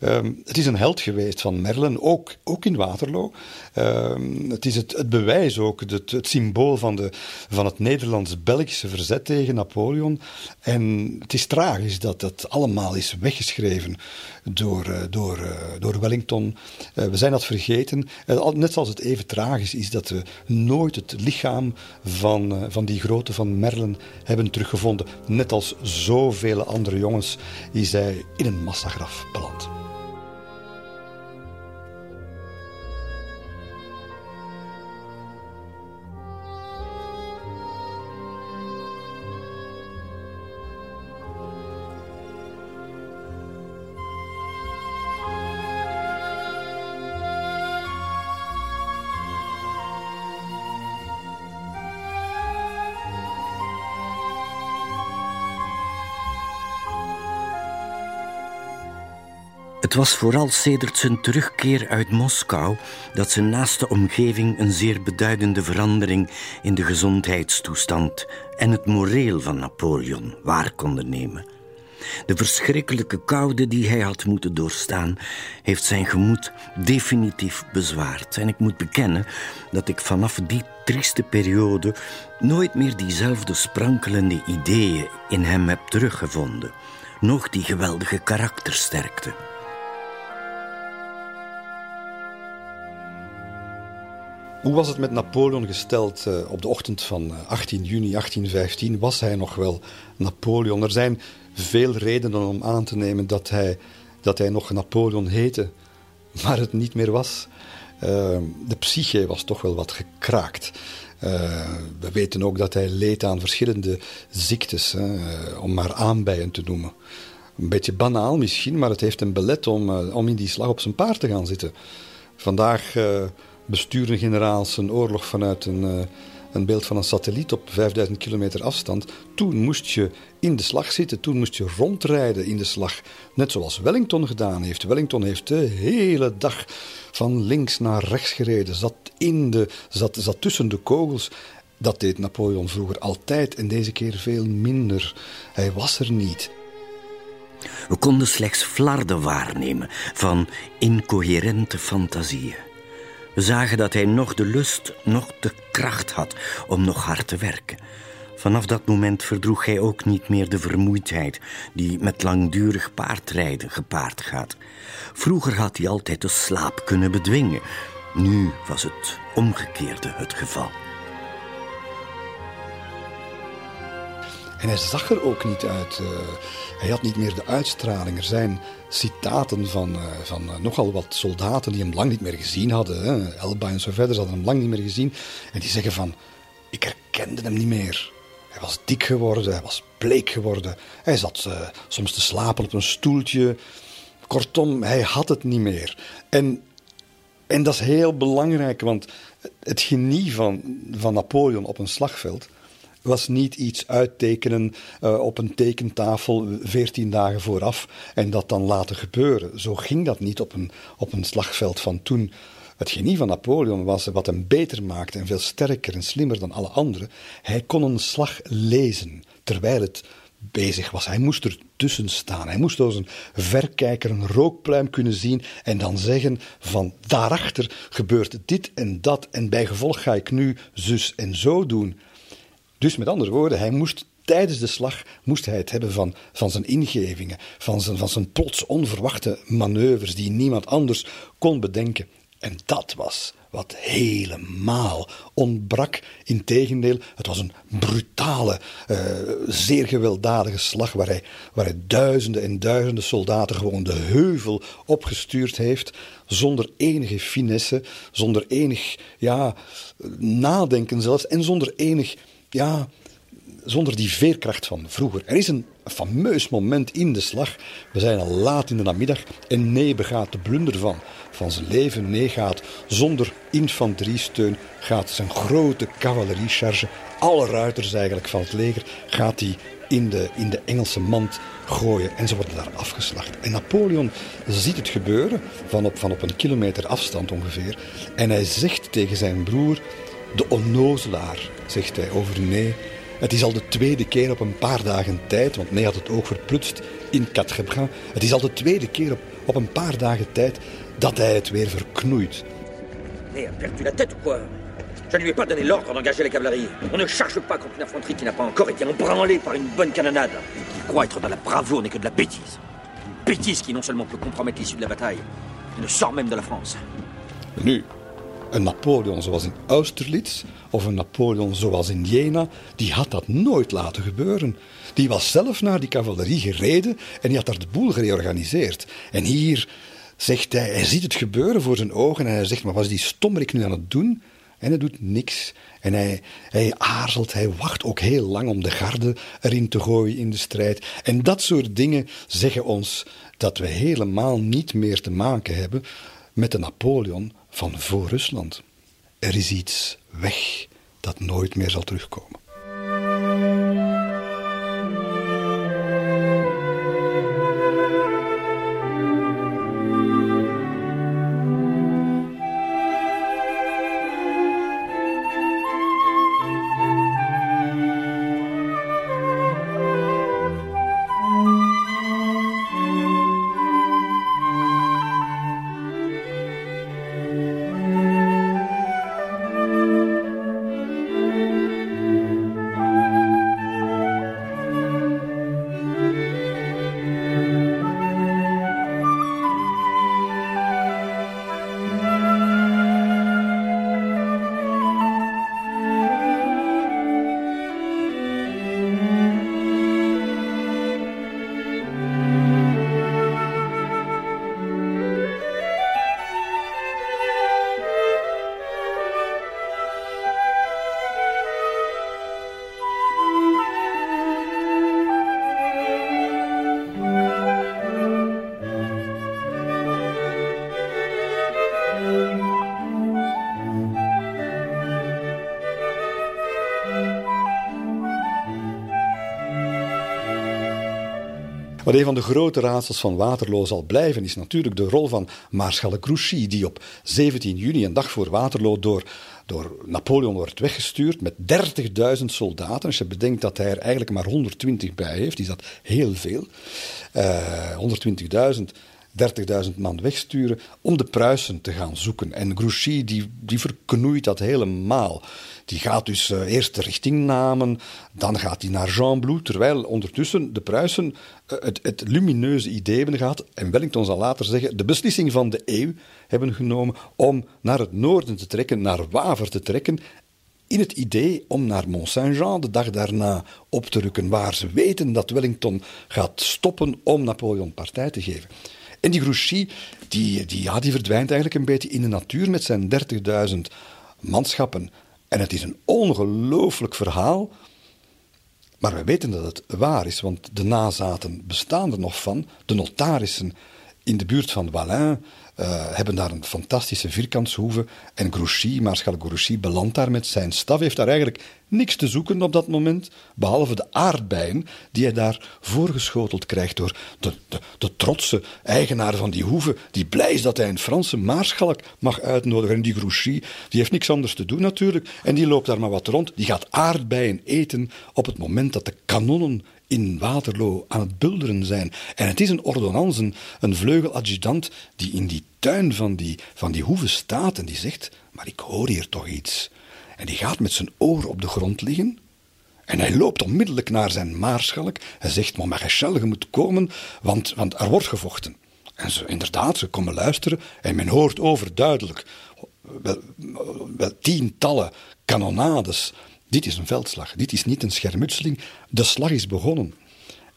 Um, het is een held geweest van Merlen, ook, ook in Waterloo. Um, het is het, bewijs ook, het, het, symbool van, de, van het Nederlands-Belgische verzet tegen Napoleon. En het is tragisch dat dat allemaal is weggeschreven door, uh, door, uh, door Wellington. Uh, we zijn dat vergeten. net zoals het even tragisch is dat we nooit het lichaam van, van die grote van Merlen hebben teruggevonden. Net als zoveel andere jongens is hij in een massagraf beland. Het was vooral sedert zijn terugkeer uit Moskou dat zijn naaste omgeving een zeer beduidende verandering in de gezondheidstoestand en het moreel van Napoleon waar konden nemen. De verschrikkelijke koude die hij had moeten doorstaan, heeft zijn gemoed definitief bezwaard. En ik moet bekennen dat ik vanaf die trieste periode nooit meer diezelfde sprankelende ideeën in hem heb teruggevonden, nog die geweldige karaktersterkte. Hoe was het met Napoleon gesteld uh, op de ochtend van 18 eh, juni 1815? Was hij nog wel Napoleon? Er zijn veel redenen om aan te nemen dat hij, dat hij nog Napoleon heette, maar het niet meer was. Uh, de psyche was toch wel wat gekraakt. Uh, we weten ook dat hij leed aan verschillende ziektes, om maar aanbijen te noemen. Een beetje banaal misschien, maar het heeft hem belet om, om in die slag op zijn paard te gaan zitten. Vandaag besturen generaals een oorlog vanuit een, uh, een beeld van een satelliet op 5000 kilometer afstand. Toen moest je in de slag zitten, toen moest je rondrijden in de slag. Net zoals Wellington gedaan heeft. Wellington heeft de hele dag van links naar rechts gereden, zat, in de, zat, zat tussen de kogels. Dat deed Napoleon vroeger altijd en deze keer veel minder. Hij was er niet. We konden slechts flarden waarnemen van incoherente fantasieën. We zagen dat hij nog de lust, nog de kracht had om nog hard te werken. Vanaf dat moment verdroeg hij ook niet meer de vermoeidheid die met langdurig paardrijden gepaard gaat. Vroeger had hij altijd de slaap kunnen bedwingen. Nu was het omgekeerde het geval. En hij zag er ook niet uit. Uh, hij had niet meer de uitstraling. Er zijn citaten van, uh, van uh, nogal wat soldaten die hem lang niet meer gezien hadden. Hè. Elba en zo verder, ze hadden hem lang niet meer gezien. En die zeggen van, ik herkende hem niet meer. Hij was dik geworden, hij was bleek geworden. Hij zat soms te slapen op een stoeltje. Kortom, hij had het niet meer. En, en dat is heel belangrijk, want het genie van, van Napoleon op een slagveld was niet iets uittekenen uh, op een tekentafel veertien dagen vooraf en dat dan laten gebeuren. Zo ging dat niet op een, op een slagveld van toen. Het genie van Napoleon was wat hem beter maakte en veel sterker en slimmer dan alle anderen. Hij kon een slag lezen terwijl het bezig was. Hij moest er tussen staan. Hij moest als een verkijker een rookpluim kunnen zien en dan zeggen van daarachter gebeurt dit en dat en bij gevolg ga ik nu zus en zo doen. Dus met andere woorden, hij moest tijdens de slag moest hij het hebben van, van zijn ingevingen, van zijn, van zijn plots onverwachte manoeuvres die niemand anders kon bedenken. En dat was wat helemaal ontbrak. Integendeel, het was een brutale, uh, zeer gewelddadige slag waar hij, waar hij duizenden en duizenden soldaten gewoon de heuvel opgestuurd heeft, zonder enige finesse, zonder enig ja, nadenken zelfs en zonder enig ja, zonder die veerkracht van vroeger. Er is een fameus moment in de slag. We zijn al laat in de namiddag en Nee begaat de blunder van, van zijn leven. Nee gaat zonder infanteriesteun, gaat zijn grote cavalerie-charge, alle ruiters eigenlijk van het leger, gaat hij in de, in de Engelse mand gooien en ze worden daar afgeslacht. En Napoleon ziet het gebeuren van op, van op een kilometer afstand ongeveer en hij zegt tegen zijn broer, de onnozelaar, zegt hij over nee, het is al de tweede keer op een paar dagen tijd, want nee had het ook verplutst in Quatre-Bras. Het is al de tweede keer op, op een paar dagen tijd dat hij het weer verknoeit. Nee, a perdu la tête ou quoi Je ne lui ai pas donné l'ordre d'engager la cavalerie. On ne charge pas contre une infanterie qui n'a pas encore été embranlée par une bonne canonnade. Qui croit être dans la bravoure n'est que de la bêtise. Une bêtise qui non seulement peut compromettre l'issue de la bataille, mais le sort même de la France. Nu, een Napoleon zoals in Austerlitz of een Napoleon zoals in Jena, die had dat nooit laten gebeuren. Die was zelf naar die cavalerie gereden en die had daar de boel gereorganiseerd. En hier zegt hij, hij ziet het gebeuren voor zijn ogen en hij zegt, maar wat is die stommerik nu aan het doen? En hij doet niks. En hij, hij aarzelt, hij wacht ook heel lang om de garde erin te gooien in de strijd. En dat soort dingen zeggen ons dat we helemaal niet meer te maken hebben met de Napoleon van voor Rusland. Er is iets weg dat nooit meer zal terugkomen. Maar een van de grote raadsels van Waterloo zal blijven, is natuurlijk de rol van Maarschalk Grouchy, die op 17 juni, een dag voor Waterloo, door, door Napoleon wordt weggestuurd met 30.000 soldaten. Als je bedenkt dat hij er eigenlijk maar 120 bij heeft, is dat heel veel. Uh, 120.000. 30.000 man wegsturen om de Pruisen te gaan zoeken. En Grouchy die, die verknoeit dat helemaal. Die gaat dus uh, eerst de richting namen, dan gaat hij naar Jean Blou, terwijl ondertussen de Pruisen uh, het, het, lumineuze idee hebben gehad, en Wellington zal later zeggen, de beslissing van de eeuw hebben genomen om naar het noorden te trekken, naar Waver te trekken, in het idee om naar Mont-Saint-Jean de dag daarna op te rukken, waar ze weten dat Wellington gaat stoppen om Napoleon partij te geven. En die Grouchy, die, die, ja, die verdwijnt eigenlijk een beetje in de natuur met zijn 30.000 manschappen. En het is een ongelooflijk verhaal. Maar we weten dat het waar is, want de nazaten bestaan er nog van. De notarissen in de buurt van Wallin uh, hebben daar een fantastische vierkantshoeve. En Grouchy, Maarschalk Grouchy, belandt daar met zijn staf. heeft daar eigenlijk niks te zoeken op dat moment, behalve de aardbeien die hij daar voorgeschoteld krijgt door de, de, de trotse eigenaar van die hoeve, die blij is dat hij een Franse maarschalk mag uitnodigen. En die Grouchy, die heeft niks anders te doen natuurlijk, en die loopt daar maar wat rond. Die gaat aardbeien eten op het moment dat de kanonnen in Waterloo aan het bulderen zijn. En het is een ordonnance, een vleugeladjudant, die in die tuin van die, van die hoeve staat en die zegt: Maar ik hoor hier toch iets. En die gaat met zijn oor op de grond liggen. En hij loopt onmiddellijk naar zijn maarschalk. Hij zegt: Maar Maréchal, je moet komen, want, want er wordt gevochten. En ze, inderdaad, ze komen luisteren en men hoort overduidelijk wel tientallen kanonades. Dit is een veldslag, dit is niet een schermutseling. De slag is begonnen.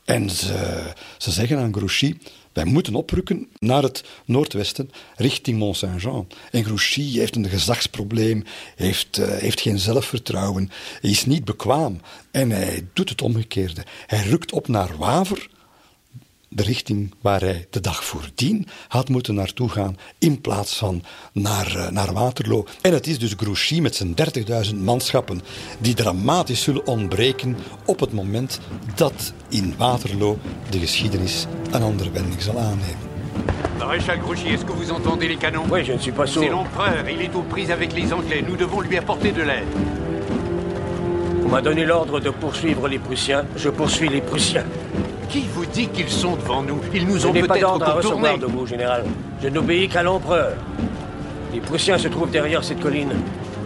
En ze, ze zeggen aan Grouchy, wij moeten oprukken naar het noordwesten, richting Mont-Saint-Jean. En Grouchy heeft een gezagsprobleem, heeft, uh, heeft geen zelfvertrouwen, is niet bekwaam. En hij doet het omgekeerde. Hij rukt op naar Waver, de richting waar hij de dag voordien had moeten naartoe gaan, in plaats van naar, uh, naar Waterloo. En het is dus Grouchy met zijn 30.000 manschappen die dramatisch zullen ontbreken op het moment dat in Waterloo de geschiedenis een andere wending zal aannemen. Maréchal Grouchy, est-ce que vous entendez les canons Oui, je ne suis pas sourd. C'est l'empereur, il est aux prises avec les Anglais. Nous devons lui apporter de l'aide. On m'a donné l'ordre de poursuivre les Prussiens. Je poursuis les Prussiens. Qui vous dit qu'ils sont devant nous Ils nous ont peut-être contournés. de vous, général. Je n'obéis qu'à l'empereur. Les Prussiens se trouvent derrière cette colline.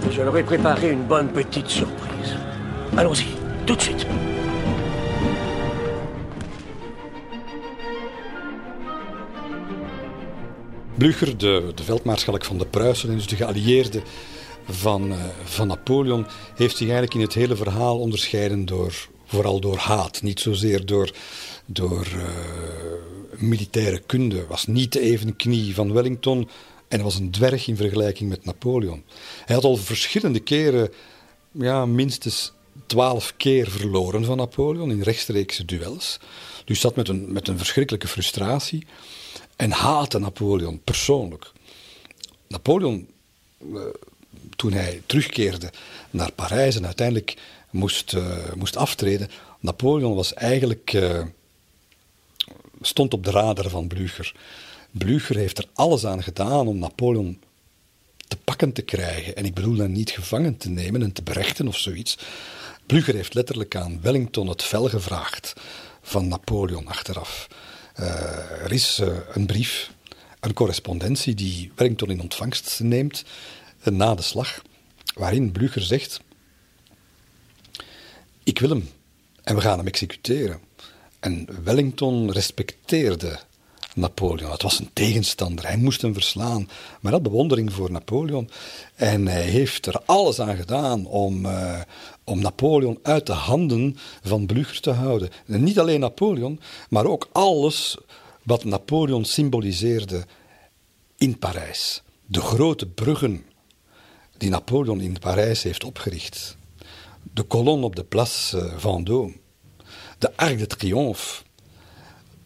Et je leur ai préparé une bonne petite surprise. Allons-y, tout de suite. Blücher, de, de veldmaarschalk van de Pruisen, en dus de geallieerde van, uh, van Napoleon, heeft zich eigenlijk in het hele verhaal onderscheiden door, vooral door haat. Niet zozeer door, door uh, militaire kunde. Was niet even knie van Wellington en was een dwerg in vergelijking met Napoleon. Hij had al verschillende keren, ja, minstens twaalf keer verloren van Napoleon in rechtstreekse duels. Dus zat met een, met een verschrikkelijke frustratie en haatte Napoleon persoonlijk. Napoleon, uh, toen hij terugkeerde naar Parijs en uiteindelijk moest, uh, moest aftreden, Napoleon was eigenlijk, stond op de radar van Blücher. Blücher heeft er alles aan gedaan om Napoleon te pakken te krijgen. En ik bedoel dan niet gevangen te nemen en te berechten of zoiets. Blücher heeft letterlijk aan Wellington het vel gevraagd van Napoleon achteraf. Uh, er is uh, een brief, een correspondentie die Wellington in ontvangst neemt uh, na de slag, waarin Blücher zegt: Ik wil hem en we gaan hem executeren. En Wellington respecteerde Napoleon. Het was een tegenstander, hij moest hem verslaan. Maar had bewondering voor Napoleon en hij heeft er alles aan gedaan om, uh, om Napoleon uit de handen van Blücher te houden. En niet alleen Napoleon, maar ook alles wat Napoleon symboliseerde in Parijs. De grote bruggen die Napoleon in Parijs heeft opgericht. De kolon op de Place Vendôme. De Arc de Triomphe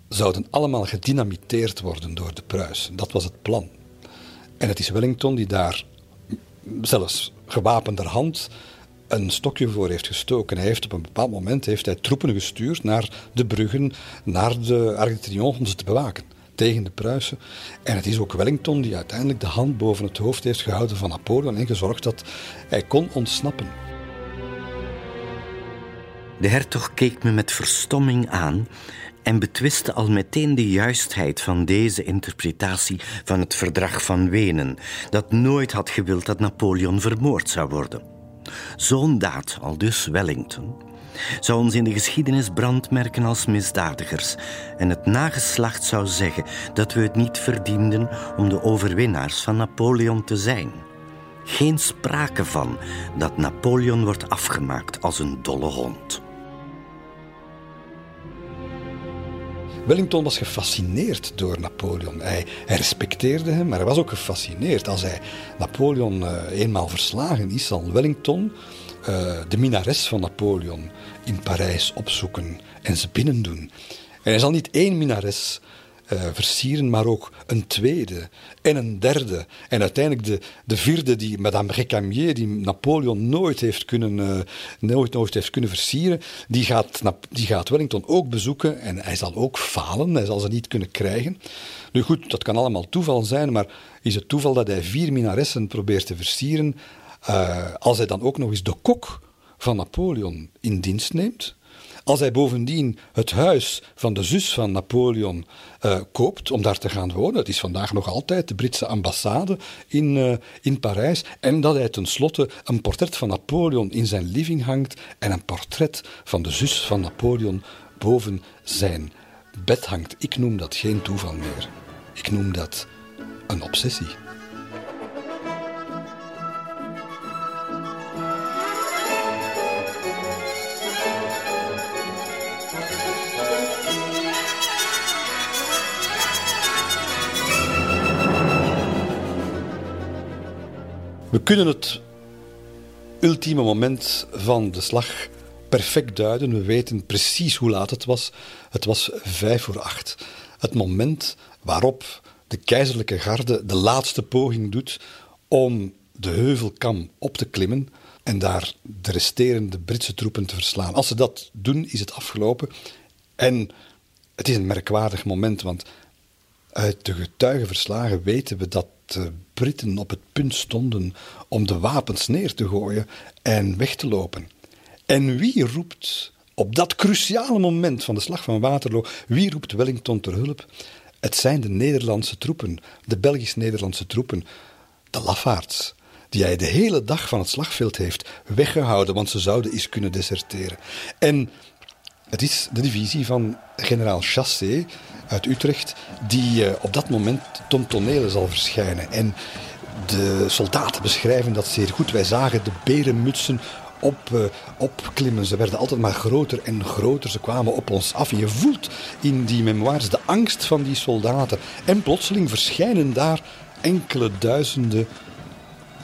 zouden allemaal gedynamiteerd worden door de Pruisen. Dat was het plan. En het is Wellington die daar zelfs gewapenderhand een stokje voor heeft gestoken. Hij heeft op een bepaald moment heeft hij troepen gestuurd naar de bruggen, naar de Arc de Triomphe om ze te bewaken tegen de Pruisen. En het is ook Wellington die uiteindelijk de hand boven het hoofd heeft gehouden van Napoleon en gezorgd dat hij kon ontsnappen. De hertog keek me met verstomming aan en betwiste al meteen de juistheid van deze interpretatie van het verdrag van Wenen, dat nooit had gewild dat Napoleon vermoord zou worden. Zo'n daad, al dus Wellington, zou ons in de geschiedenis brandmerken als misdadigers en het nageslacht zou zeggen dat we het niet verdienden om de overwinnaars van Napoleon te zijn. Geen sprake van dat Napoleon wordt afgemaakt als een dolle hond. Wellington was gefascineerd door Napoleon. Hij, respecteerde hem, maar hij was ook gefascineerd. Als hij Napoleon uh, eenmaal verslagen is, zal Wellington uh, de minares van Napoleon in Parijs opzoeken en ze binnendoen. En hij zal niet één minares uh, versieren, maar ook een tweede en een derde. En uiteindelijk de, de vierde, die Madame Recamier, die Napoleon nooit heeft kunnen, uh, nooit, nooit heeft kunnen versieren, die gaat, die gaat Wellington ook bezoeken en hij zal ook falen, hij zal ze niet kunnen krijgen. Nu goed, dat kan allemaal toeval zijn, maar is het toeval dat hij vier minaressen probeert te versieren, uh, als hij dan ook nog eens de kok van Napoleon in dienst neemt? Als hij bovendien het huis van de zus van Napoleon uh, koopt om daar te gaan wonen, het is vandaag nog altijd de Britse ambassade in, uh, in Parijs, en dat hij tenslotte een portret van Napoleon in zijn living hangt en een portret van de zus van Napoleon boven zijn bed hangt. Ik noem dat geen toeval meer. Ik noem dat een obsessie. We kunnen het ultieme moment van de slag perfect duiden. We weten precies hoe laat het was. Het was vijf voor acht. Het moment waarop de keizerlijke garde de laatste poging doet om de heuvelkam op te klimmen en daar de resterende Britse troepen te verslaan. Als ze dat doen, is het afgelopen. En het is een merkwaardig moment, want uit de getuigenverslagen weten we dat de Britten op het punt stonden om de wapens neer te gooien en weg te lopen. En wie roept op dat cruciale moment van de slag van Waterloo, wie roept Wellington ter hulp? Het zijn de Nederlandse troepen, de Belgisch-Nederlandse troepen, de lafaards, die hij de hele dag van het slagveld heeft weggehouden, want ze zouden eens kunnen deserteren. En het is de divisie van generaal Chassé uit Utrecht, die uh, op dat moment ten tonele zal verschijnen. En de soldaten beschrijven dat zeer goed. Wij zagen de berenmutsen op, uh, opklimmen. Ze werden altijd maar groter en groter. Ze kwamen op ons af. Je voelt in die memoires de angst van die soldaten. En plotseling verschijnen daar enkele duizenden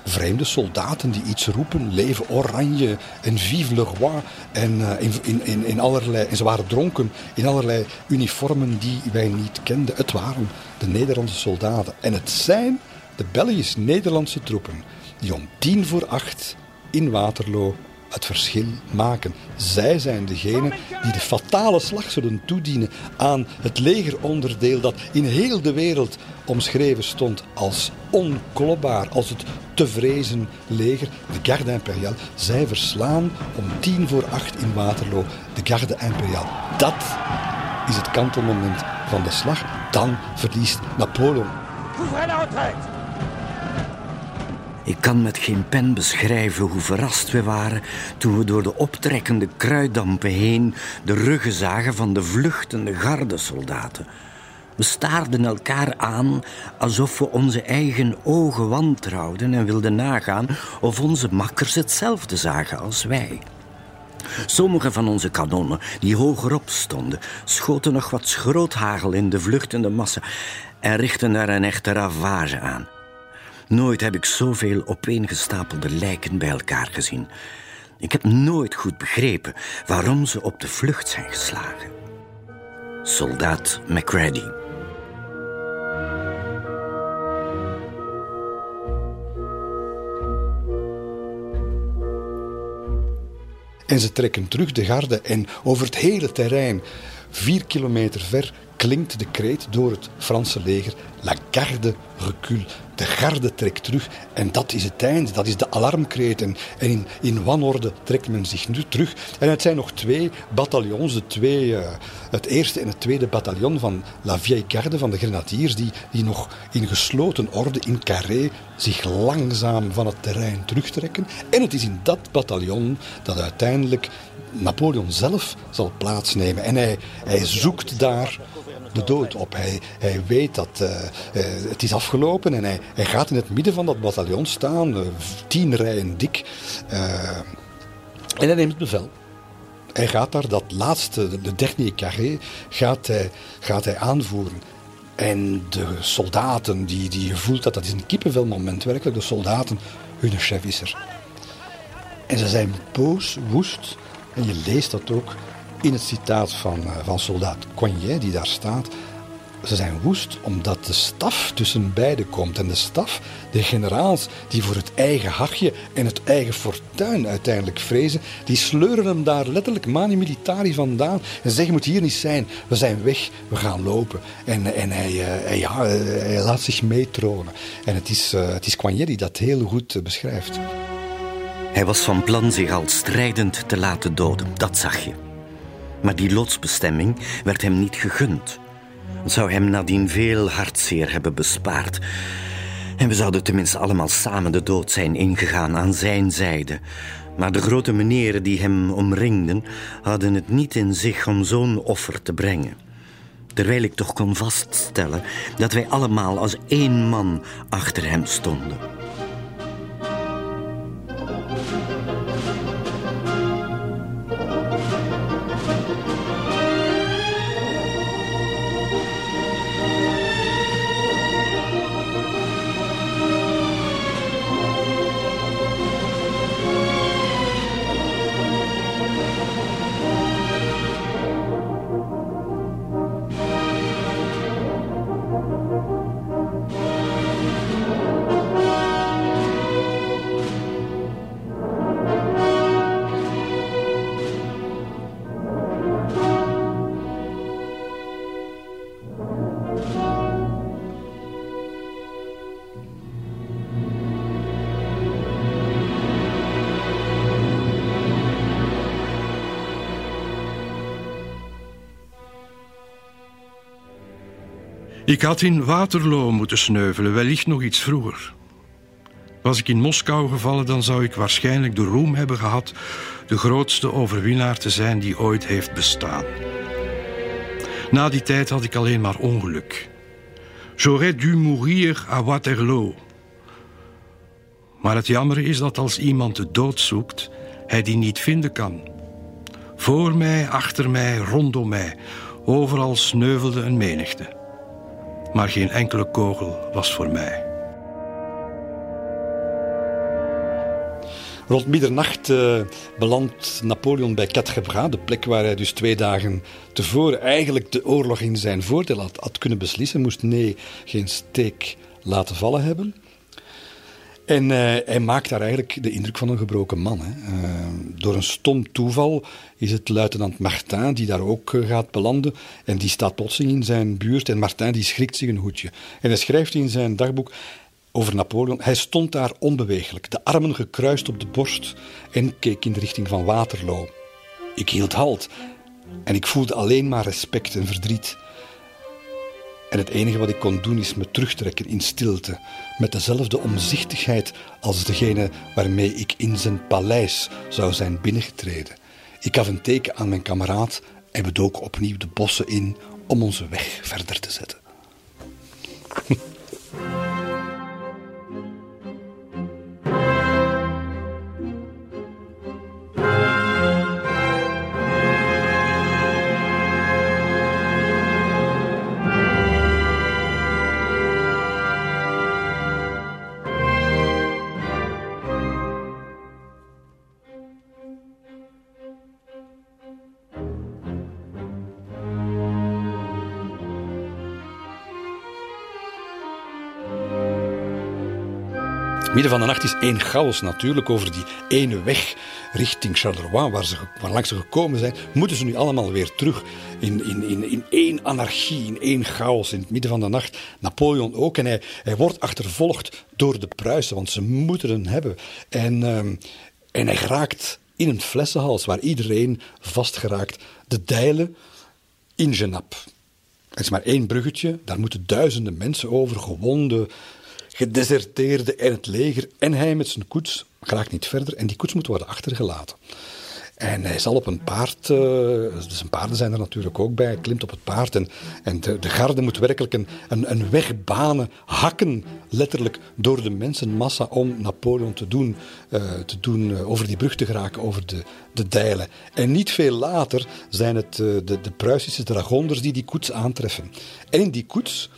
vreemde soldaten die iets roepen, leven oranje en vive le roi. En, in, in, in, in allerlei, en ze waren dronken in allerlei uniformen die wij niet kenden. Het waren de Nederlandse soldaten. En het zijn de Belgisch-Nederlandse troepen die om tien voor acht in Waterloo het verschil maken. Zij zijn degene die de fatale slag zullen toedienen aan het legeronderdeel dat in heel de wereld omschreven stond als onklopbaar, als het te vrezen leger, de Garde Impériale. Zij verslaan om tien voor acht in Waterloo de Garde Impériale. Dat is het kantelmoment van de slag. Dan verliest Napoleon. Ik kan met geen pen beschrijven hoe verrast we waren toen we door de optrekkende kruiddampen heen de ruggen zagen van de vluchtende gardesoldaten. We staarden elkaar aan alsof we onze eigen ogen wantrouwden en wilden nagaan of onze makkers hetzelfde zagen als wij. Sommige van onze kanonnen, die hogerop stonden, schoten nog wat schroothagel in de vluchtende massa en richtten daar een echte ravage aan. Nooit heb ik zoveel opeengestapelde lijken bij elkaar gezien. Ik heb nooit goed begrepen waarom ze op de vlucht zijn geslagen. Soldaat McCready. En ze trekken terug de garde en over het hele terrein, vier kilometer ver, klinkt de kreet door het Franse leger: La garde recule. De garde trekt terug en dat is het einde, dat is de alarmkreet. En, in, in wanorde trekt men zich nu terug. En het zijn nog twee bataljons, de twee, uh, het eerste en het tweede bataljon van La Vieille Garde, van de grenadiers, die, die nog in gesloten orde, in carré, zich langzaam van het terrein terugtrekken. En het is in dat bataljon dat uiteindelijk Napoleon zelf zal plaatsnemen. En hij, hij zoekt daar de dood op. Hij, hij weet dat uh, uh, het is afgelopen en hij, hij gaat in het midden van dat bataljon staan, uh, tien rijen dik. en hij neemt het bevel. Hij gaat daar dat laatste, de dernier carré, gaat hij, gaat hij aanvoeren. En de soldaten, die, die je voelt dat dat is een kippenvelmoment werkelijk, de soldaten, hun chef is er. En ze zijn boos, woest, en je leest dat ook in het citaat van, uh, van soldaat Coignet, die daar staat. Ze zijn woest omdat de staf tussen beiden komt. En de staf, de generaals die voor het eigen hachje en het eigen fortuin uiteindelijk vrezen, die sleuren hem daar letterlijk mani militari vandaan en zeggen: moet hier niet zijn, we zijn weg, we gaan lopen. En, en hij, uh, hij, ja, hij laat zich meetronen. En het is, het is Coignet die dat heel goed beschrijft. Hij was van plan zich al strijdend te laten doden, dat zag je. Maar die lotsbestemming werd hem niet gegund. Het zou hem nadien veel hartzeer hebben bespaard. En we zouden tenminste allemaal samen de dood zijn ingegaan aan zijn zijde. Maar de grote meneren die hem omringden, hadden het niet in zich om zo'n offer te brengen. Terwijl ik toch kon vaststellen dat wij allemaal als één man achter hem stonden. Ik had in Waterloo moeten sneuvelen, wellicht nog iets vroeger. Was ik in Moskou gevallen, dan zou ik waarschijnlijk de roem hebben gehad de grootste overwinnaar te zijn die ooit heeft bestaan. Na die tijd had ik alleen maar ongeluk. J'aurais dû mourir à Waterloo. Maar het jammer is dat als iemand de dood zoekt, hij die niet vinden kan. Voor mij, achter mij, rondom mij, overal sneuvelde een menigte. Maar geen enkele kogel was voor mij. Rond middernacht uh, belandt Napoleon bij Quatre de plek waar hij dus twee dagen tevoren eigenlijk de oorlog in zijn voordeel had, had kunnen beslissen. Moest nee geen steek laten vallen hebben. En uh, hij maakt daar eigenlijk de indruk van een gebroken man. Hè. Uh, door een stom toeval is het luitenant Martin die daar ook uh, gaat belanden. En die staat plotseling in zijn buurt. En Martin die schrikt zich een hoedje. En hij schrijft in zijn dagboek over Napoleon. Hij stond daar onbeweeglijk, de armen gekruist op de borst en keek in de richting van Waterloo. Ik hield halt en ik voelde alleen maar respect en verdriet. En het enige wat ik kon doen is me terugtrekken in stilte, met dezelfde omzichtigheid als degene waarmee ik in zijn paleis zou zijn binnengetreden. Ik gaf een teken aan mijn kameraad en we doken opnieuw de bossen in om onze weg verder te zetten. Midden van de nacht is één chaos natuurlijk over die ene weg richting Charleroi, waar, ze, waar langs ze gekomen zijn. Moeten ze nu allemaal weer terug in, in, in, in één anarchie, in één chaos in het midden van de nacht. Napoleon ook. En hij, hij wordt achtervolgd door de Pruisen, want ze moeten hem hebben. En, um, en hij geraakt in een flessenhals waar iedereen vastgeraakt. De Dijlen in Genap. Het is maar één bruggetje, daar moeten duizenden mensen over, gewonden, gedeserteerde en het leger en hij met zijn koets graag niet verder en die koets moet worden achtergelaten. En hij zal op een paard, zijn paarden zijn er natuurlijk ook bij, klimt op het paard en, en de, de garde moet werkelijk een, een, een weg banen, hakken letterlijk door de mensenmassa om Napoleon te doen, uh, te doen uh, over die brug te geraken, over de, de dijlen. En niet veel later zijn het de, de Pruisische dragonders die die koets aantreffen. En in die koets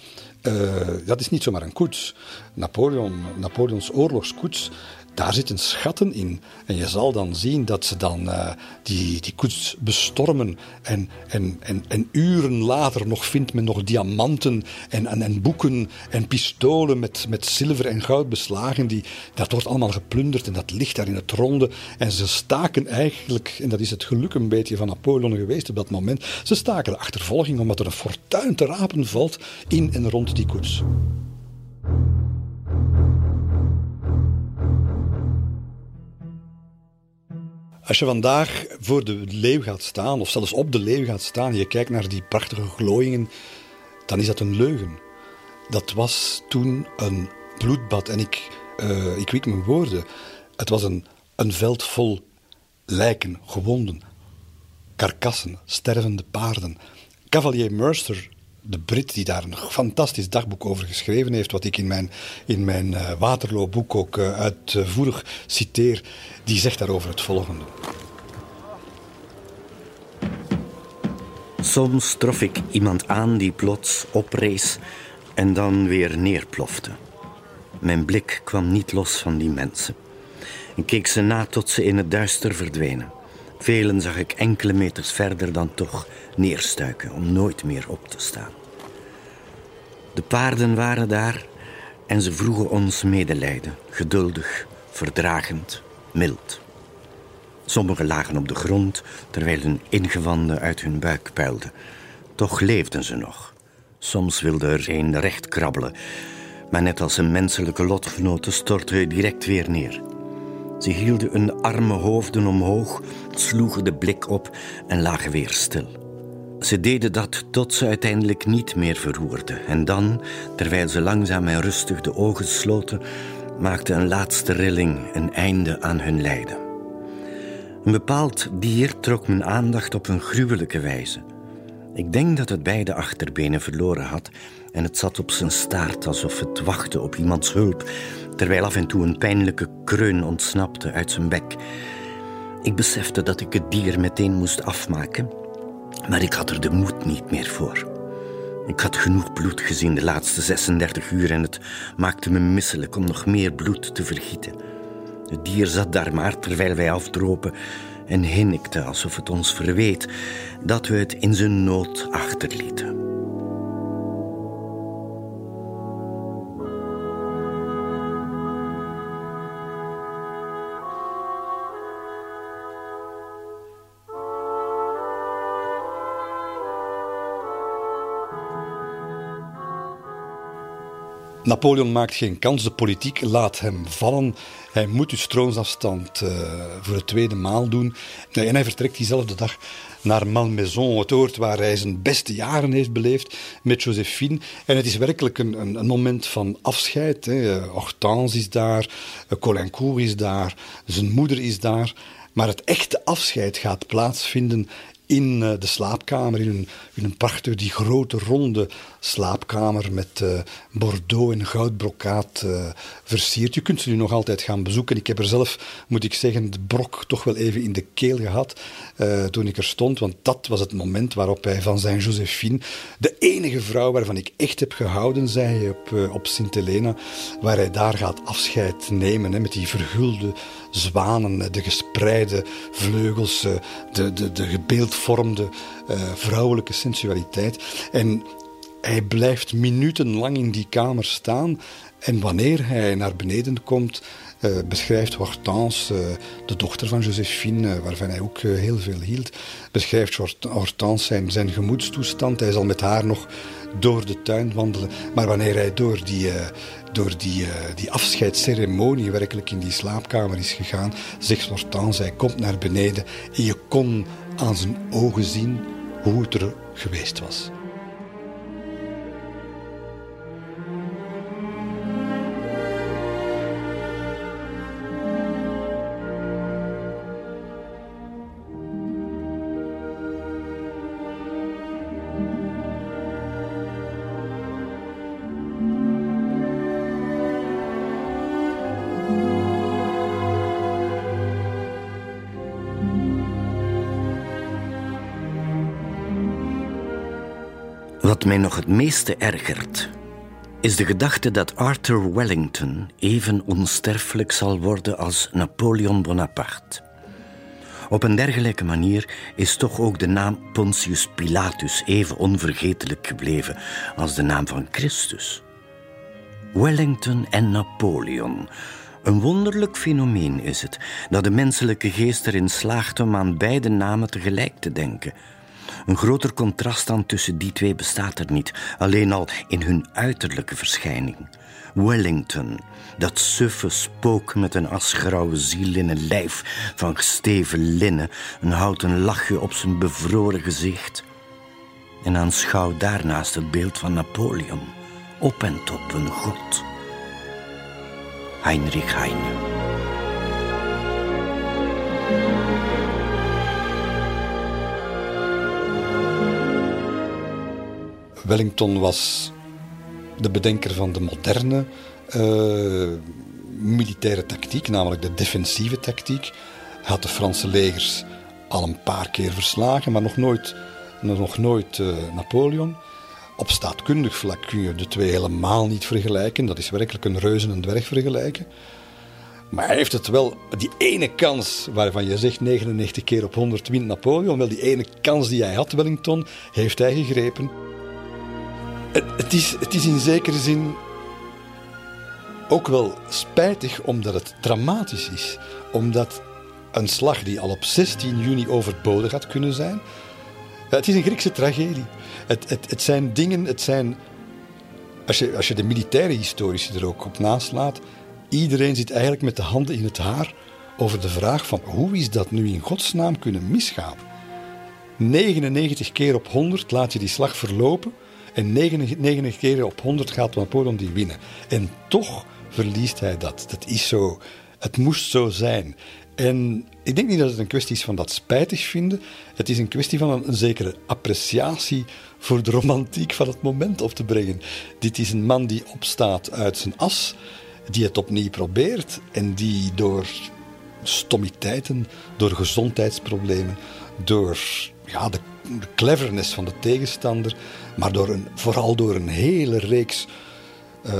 dat is niet zomaar een koets. Napoleon, Napoleons oorlogskoets, daar zitten schatten in. En je zal dan zien dat ze dan uh, die, die koets bestormen. En, en, en, en uren later nog vindt men nog diamanten en, en, en boeken en pistolen met, met zilver en goud beslagen. Die, dat wordt allemaal geplunderd en dat ligt daar in het ronde. En ze staken eigenlijk, en dat is het geluk een beetje van Napoleon geweest op dat moment, ze staken de achtervolging omdat er een fortuin te rapen valt in en rond die koets. Als je vandaag voor de leeuw gaat staan, of zelfs op de leeuw gaat staan, en je kijkt naar die prachtige glooiingen, dan is dat een leugen. Dat was toen een bloedbad. En ik, uh, ik wiek mijn woorden. Het was een, een veld vol lijken, gewonden, karkassen, stervende paarden. Cavalier Mercer de Brit die daar een fantastisch dagboek over geschreven heeft, wat ik in mijn, in mijn uh, Waterloo-boek ook uh, uitvoerig citeer, die zegt daarover het volgende. Soms trof ik iemand aan die plots oprees en dan weer neerplofte. Mijn blik kwam niet los van die mensen. Ik keek ze na tot ze in het duister verdwenen. Velen zag ik enkele meters verder dan toch neerstuiken om nooit meer op te staan. De paarden waren daar en ze vroegen ons medelijden, geduldig, verdragend, mild. Sommigen lagen op de grond terwijl hun ingewanden uit hun buik puilden. Toch leefden ze nog. Soms wilde er een recht krabbelen, maar net als een menselijke lotgenoten stortte hij direct weer neer. Ze hielden hun arme hoofden omhoog, sloegen de blik op en lagen weer stil. Ze deden dat tot ze uiteindelijk niet meer verroerden. En dan, terwijl ze langzaam en rustig de ogen sloten, maakte een laatste rilling een einde aan hun lijden. Een bepaald dier trok mijn aandacht op een gruwelijke wijze. Ik denk dat het beide achterbenen verloren had en het zat op zijn staart alsof het wachtte op iemands hulp, terwijl af en toe een pijnlijke kreun ontsnapte uit zijn bek. Ik besefte dat ik het dier meteen moest afmaken, maar ik had er de moed niet meer voor. Ik had genoeg bloed gezien de laatste 36 uur en het maakte me misselijk om nog meer bloed te vergieten. Het dier zat daar maar terwijl wij afdropen en hinnikte alsof het ons verweet dat we het in zijn nood achterlieten. Napoleon maakt geen kans, de politiek laat hem vallen. Hij moet dus troonsafstand uh, voor de tweede maal doen. En hij vertrekt diezelfde dag naar Malmaison, het oord waar hij zijn beste jaren heeft beleefd met Josephine. En het is werkelijk een, een, een moment van afscheid. Hè. Hortense is daar, Colincourt is daar, zijn moeder is daar. Maar het echte afscheid gaat plaatsvinden in uh, de slaapkamer, in een, in een prachtige, die grote ronde slaapkamer met uh, bordeaux en goudbrokaat uh, versierd. Je kunt ze nu nog altijd gaan bezoeken. Ik heb er zelf, moet ik zeggen, de brok toch wel even in de keel gehad toen ik er stond, want dat was het moment waarop hij van zijn Josephine, de enige vrouw waarvan ik echt heb gehouden, zei hij op, op Sint-Helena, waar hij daar gaat afscheid nemen hè, met die vergulde zwanen, de gespreide vleugels, de, de, de gebeeldvormde vrouwelijke sensualiteit. En hij blijft minutenlang in die kamer staan. En wanneer hij naar beneden komt, uh, beschrijft Hortense, uh, de dochter van Josephine, uh, waarvan hij ook heel veel hield, beschrijft Hortense zijn, zijn gemoedstoestand. Hij zal met haar nog door de tuin wandelen. Maar wanneer hij door die, door die, die afscheidsceremonie werkelijk in die slaapkamer is gegaan, zegt Hortense, hij komt naar beneden en je kon aan zijn ogen zien hoe het er geweest was. Mij nog het meeste ergert, is de gedachte dat Arthur Wellington even onsterfelijk zal worden als Napoleon Bonaparte. Op een dergelijke manier is toch ook de naam Pontius Pilatus even onvergetelijk gebleven als de naam van Christus. Wellington en Napoleon. Een wonderlijk fenomeen is het dat de menselijke geest erin slaagt om aan beide namen tegelijk te denken. Een groter contrast dan tussen die twee bestaat er niet, alleen al in hun uiterlijke verschijning. Wellington, dat suffe spook met een asgrauwe ziel in een lijf van gesteven linnen, een houten lachje op zijn bevroren gezicht. En aanschouw daarnaast het beeld van Napoleon, op en top een god. Heinrich Heine. Wellington was de bedenker van de moderne uh, militaire tactiek, namelijk de defensieve tactiek. Hij had de Franse legers al een paar keer verslagen, maar nog nooit, nog nooit uh, Napoleon. Op staatkundig vlak kun je de twee helemaal niet vergelijken. Dat is werkelijk een reuze en dwerg vergelijken. Maar hij heeft het wel, die ene kans waarvan je zegt 99 keer op 100 wint Napoleon, wel die ene kans die hij had, Wellington, heeft hij gegrepen. Het, is, het is in zekere zin ook wel spijtig omdat het dramatisch is. Omdat een slag die al op 16 juni overbodig had kunnen zijn. Het is een Griekse tragedie. Het, het, het zijn dingen, het zijn. Als je, als je de militaire historici er ook op naslaat, iedereen zit eigenlijk met de handen in het haar over de vraag van hoe is dat nu in godsnaam kunnen misgaan? 99 keer op 100 laat je die slag verlopen. En 99 keer op 100 gaat Napoleon die winnen. En toch verliest hij dat. Dat is zo. Het moest zo zijn. En ik denk niet dat het een kwestie is van dat spijtig vinden. Het is een kwestie van een, een, zekere appreciatie voor de romantiek van het moment op te brengen. Dit is een man die opstaat uit zijn as, die het opnieuw probeert en die door stommiteiten, door gezondheidsproblemen, door ja, de, de cleverness van de tegenstander, maar door een, vooral door een hele reeks uh,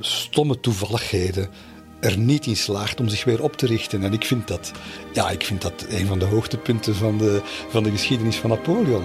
stomme toevalligheden er niet in slaagt om zich weer op te richten. En ik vind dat, ja, ik vind dat een van de hoogtepunten van de, van de geschiedenis van Napoleon.